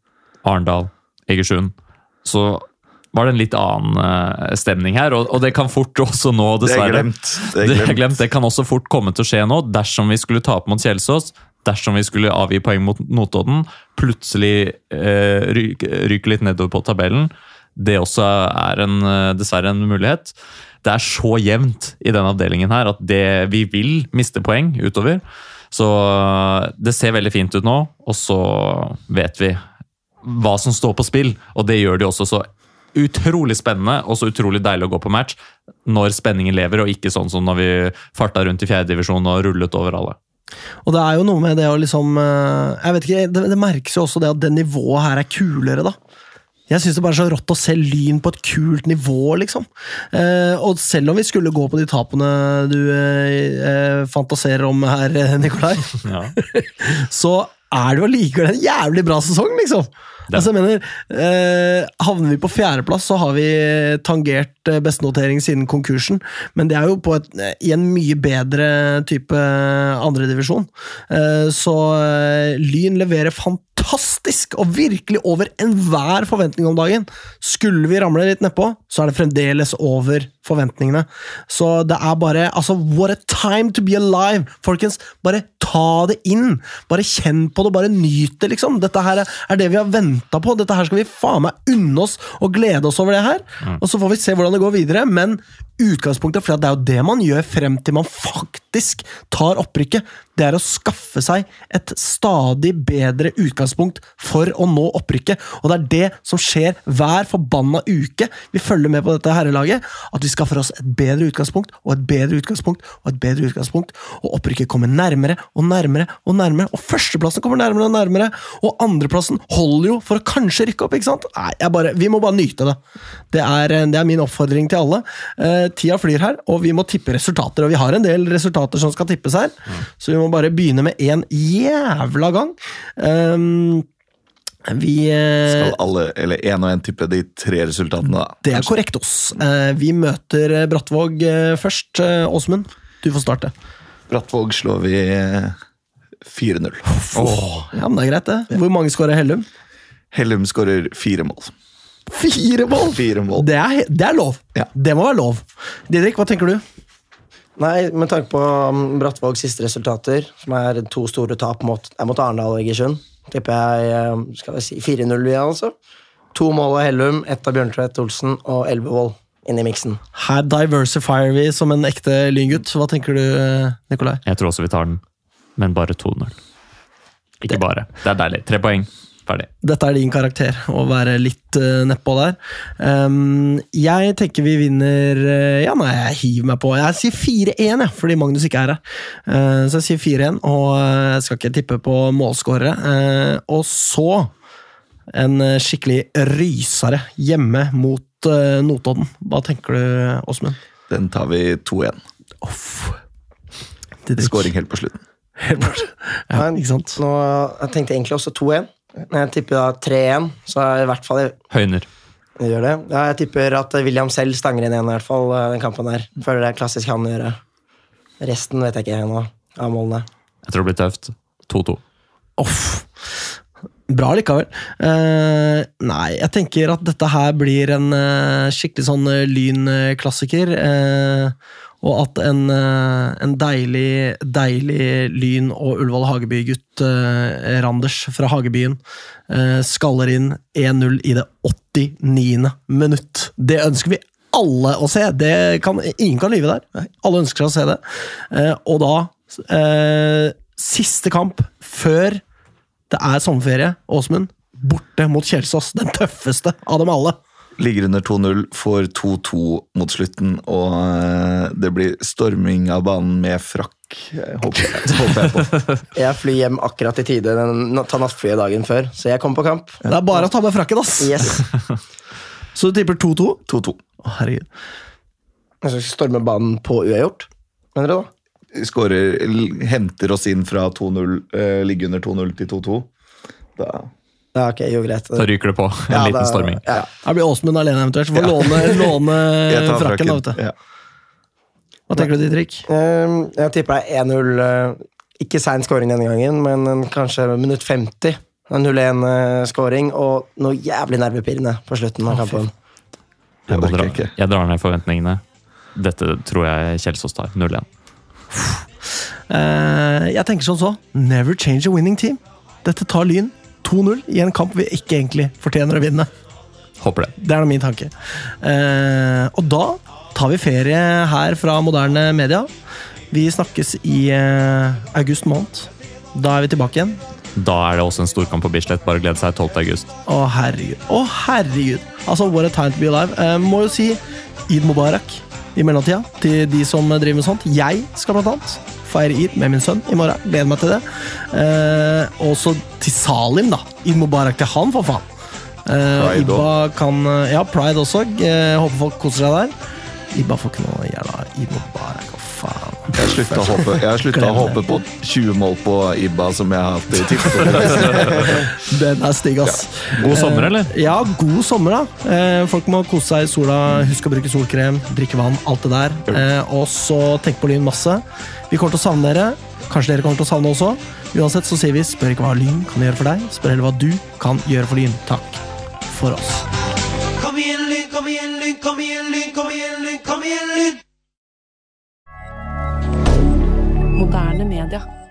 Arendal, Egersund, så var det en litt annen eh, stemning her. Og, og det kan fort også nå, Det er dessverre glemt. Det er det, er glemt. glemt. det kan også fort komme til å skje nå, dersom vi skulle tape mot Kjelsås. Dersom vi skulle avgi poeng mot Notodden, plutselig eh, ryker ryke litt nedover på tabellen. Det også er en, eh, dessverre en mulighet. Det er så jevnt i den avdelingen her at det, vi vil miste poeng utover. Så eh, det ser veldig fint ut nå, og så vet vi hva som står på spill. Og det gjør det også så utrolig spennende og så utrolig deilig å gå på match når spenningen lever, og ikke sånn som når vi farta rundt i fjerdedivisjon og rullet over alle. Og det er jo noe med det å liksom eh, Jeg vet ikke, det, det merkes jo også det at det nivået her er kulere, da. Jeg syns det bare er så rått å se Lyn på et kult nivå, liksom. Eh, og selv om vi skulle gå på de tapene du eh, eh, fantaserer om her, Nikolai, Ja. så er det jo likevel en jævlig bra sesong, liksom. Det. Altså, jeg mener, eh, Havner vi på fjerdeplass, så har vi tangert eh, bestenotering siden konkursen. Men det er jo på et, eh, i en mye bedre type andredivisjon. Eh, så eh, Lyn leverer fantastisk, og virkelig over enhver forventning om dagen. Skulle vi ramle litt nedpå, så er det fremdeles over forventningene. Så det er bare Altså, what a time to be alive! Folkens, bare ta det inn! Bare kjenn på det, bare nyt det, liksom. Dette her er det vi har venta på. Dette her skal vi faen meg unne oss og glede oss over det her. Og så får vi se hvordan det går videre, men utgangspunktet, for det er jo det man gjør frem til man faktisk tar opprykket, det er å skaffe seg et stadig bedre utgangspunkt for å nå opprykket. Og det er det som skjer hver forbanna uke vi følger med på dette herrelaget. At vi skaffer oss et bedre utgangspunkt og et bedre utgangspunkt og et bedre utgangspunkt. Og opprykket kommer nærmere og nærmere og nærmere. Og førsteplassen kommer nærmere og nærmere. Og andreplassen holder jo for å kanskje rykke opp, ikke sant? Nei, bare, vi må bare nyte det. Det er, det er min oppfordring til alle. Eh, tida flyr her, og vi må tippe resultater. Og vi har en del resultater som skal tippes her, så vi må bare begynne med en jævla gang. Um, vi eh, Skal alle, eller én og én, tippe de tre resultatene, da? Det er korrekt, oss. Eh, vi møter eh, Brattvåg først. Åsmund, du får starte. Brattvåg slår vi eh, 4-0. Ja, men det er greit, det. Hvor mange skårer Hellum? Hellum skårer fire mål. Fire mål! Fire mål. Det er, det er lov. Ja. Det må være lov. Didrik, hva tenker du? Nei, med tanke på um, Brattvågs siste resultater, som er to store tap mot, er mot Arendal og Egersund, tipper jeg um, skal vi si 4-0, vi, altså. To mål av Hellum, ett av Bjørntvedt Olsen og Elvevold inn i miksen. Her diversifier vi som en ekte lyngutt. Hva tenker du, eh, Nikolai? Jeg tror også vi tar den, men bare 2-0. Ikke bare. Det er deilig. Tre poeng. Ferdig. Dette er din karakter, å være litt uh, nedpå der. Um, jeg tenker vi vinner uh, Ja, nei, jeg hiver meg på. Jeg sier 4-1, ja, fordi Magnus ikke er her. Uh, så jeg sier 4-1, og jeg skal ikke tippe på målskårere. Eh, og så en skikkelig rysere hjemme mot Notodden. Hva tenker du, Åsmund? Den tar vi 2-1. Didrik? Skåring helt på slutten. Helt bort. Ja, ikke sant? Nå, jeg tenkte egentlig også 2-1, men jeg tipper da 3-1, så i hvert fall Høyner. jeg gjør det. Ja, jeg tipper at William selv stanger inn igjen, i hvert fall, eh, den kampen der. Føler det er klassisk han å gjøre. Resten vet jeg ikke ennå, av målene. Jeg tror det blir tøft. 2-2. Off. Bra likevel. Uh, nei, jeg tenker at dette her blir en uh, skikkelig sånn uh, lynklassiker. Eh, og at en, eh, en deilig, deilig Lyn- og Ullevål Hageby-gutt, eh, Randers fra Hagebyen, eh, skaller inn 1-0 i det 89. minutt. Det ønsker vi alle å se! Det kan, ingen kan lyve der. Alle ønsker seg å se det. Eh, og da eh, Siste kamp før det er sommerferie, Åsmund. Borte mot Kjelsås. Den tøffeste av dem alle. Ligger under 2-0, får 2-2 mot slutten, og eh, det blir storming av banen med frakk. eh, Håper jeg, håper jeg på. Jeg flyr hjem akkurat i tide, den, nattflyet dagen før, så jeg kommer på kamp. Det er bare å ta med frakken, ass! Yes. Så du tipper 2-2? 2-2. Å, herregud. Jeg skal storme banen på uavgjort, mener du da? Skårer, henter oss inn fra 2-0, ligger under 2-0 til 2-2. Da Ja, ok, jo greit. Så ryker det på. En Ja, liten da- storming. Ja. Her blir Åsmund alene eventuelt. Så får låne, låne frakken. da, vet du. Ja. Hva tenker du, Didrik? Uh, Jeg tipper det er 1-0. eh, Ikke sein scoring denne gangen, men en, kanskje minutt 50. En 0-1-skåring og noe jævlig nervepirrende på slutten av kampen. Det Jeg, drar, jeg drar ned forventningene. Dette tror jeg Kjelsås tar. 0-1. Uh, jeg tenker sånn så. Never change a winning team. Dette tar Lyn 2-0 i en kamp vi ikke egentlig fortjener å vinne. Håper det. Det er da min tanke. Eh, og da tar vi ferie her fra moderne media. Vi snakkes i eh, august måned. Da er vi tilbake igjen. Da er det også en storkamp på Bislett. Bare glede seg 12. august. Å, herregud. Å, herregud. Altså, what a time to be alive. Eh, må jo si Eid Mubarak i mellomtida til de som driver med sånt. Jeg skal blant annet feire id med min sønn i morgen. Gleder meg til det. Eh, også til Salim, da. Id Mubarak til han, for faen. Eh, Ibba kan Ja, Pride også. Eh, håper folk koser seg der. Ibba får ikke noe jævla Id Mubarak. for faen. Jeg slutta å håpe, jeg å håpe på 20 mål på Ibba, som jeg har hatt i tippet. Den er stygg, ass. God sommer, eller? Eh, Ja, god sommer, da. Eh, folk må kose seg i sola. Husk å bruke solkrem, drikke vann, alt det der. Eh, og så tenk på Lyn masse. Vi kommer til å savne dere. Kanskje dere kommer til å savne også. Uansett så sier vi spør ikke hva Lyn kan gjøre for deg, spør heller hva du kan gjøre for Lyn. Takk for oss. Kom igjen, Lyn, kom igjen, Lyn, kom igjen, Lyn, kom igjen, Lyn, kom igjen, Lyn! Moderne media.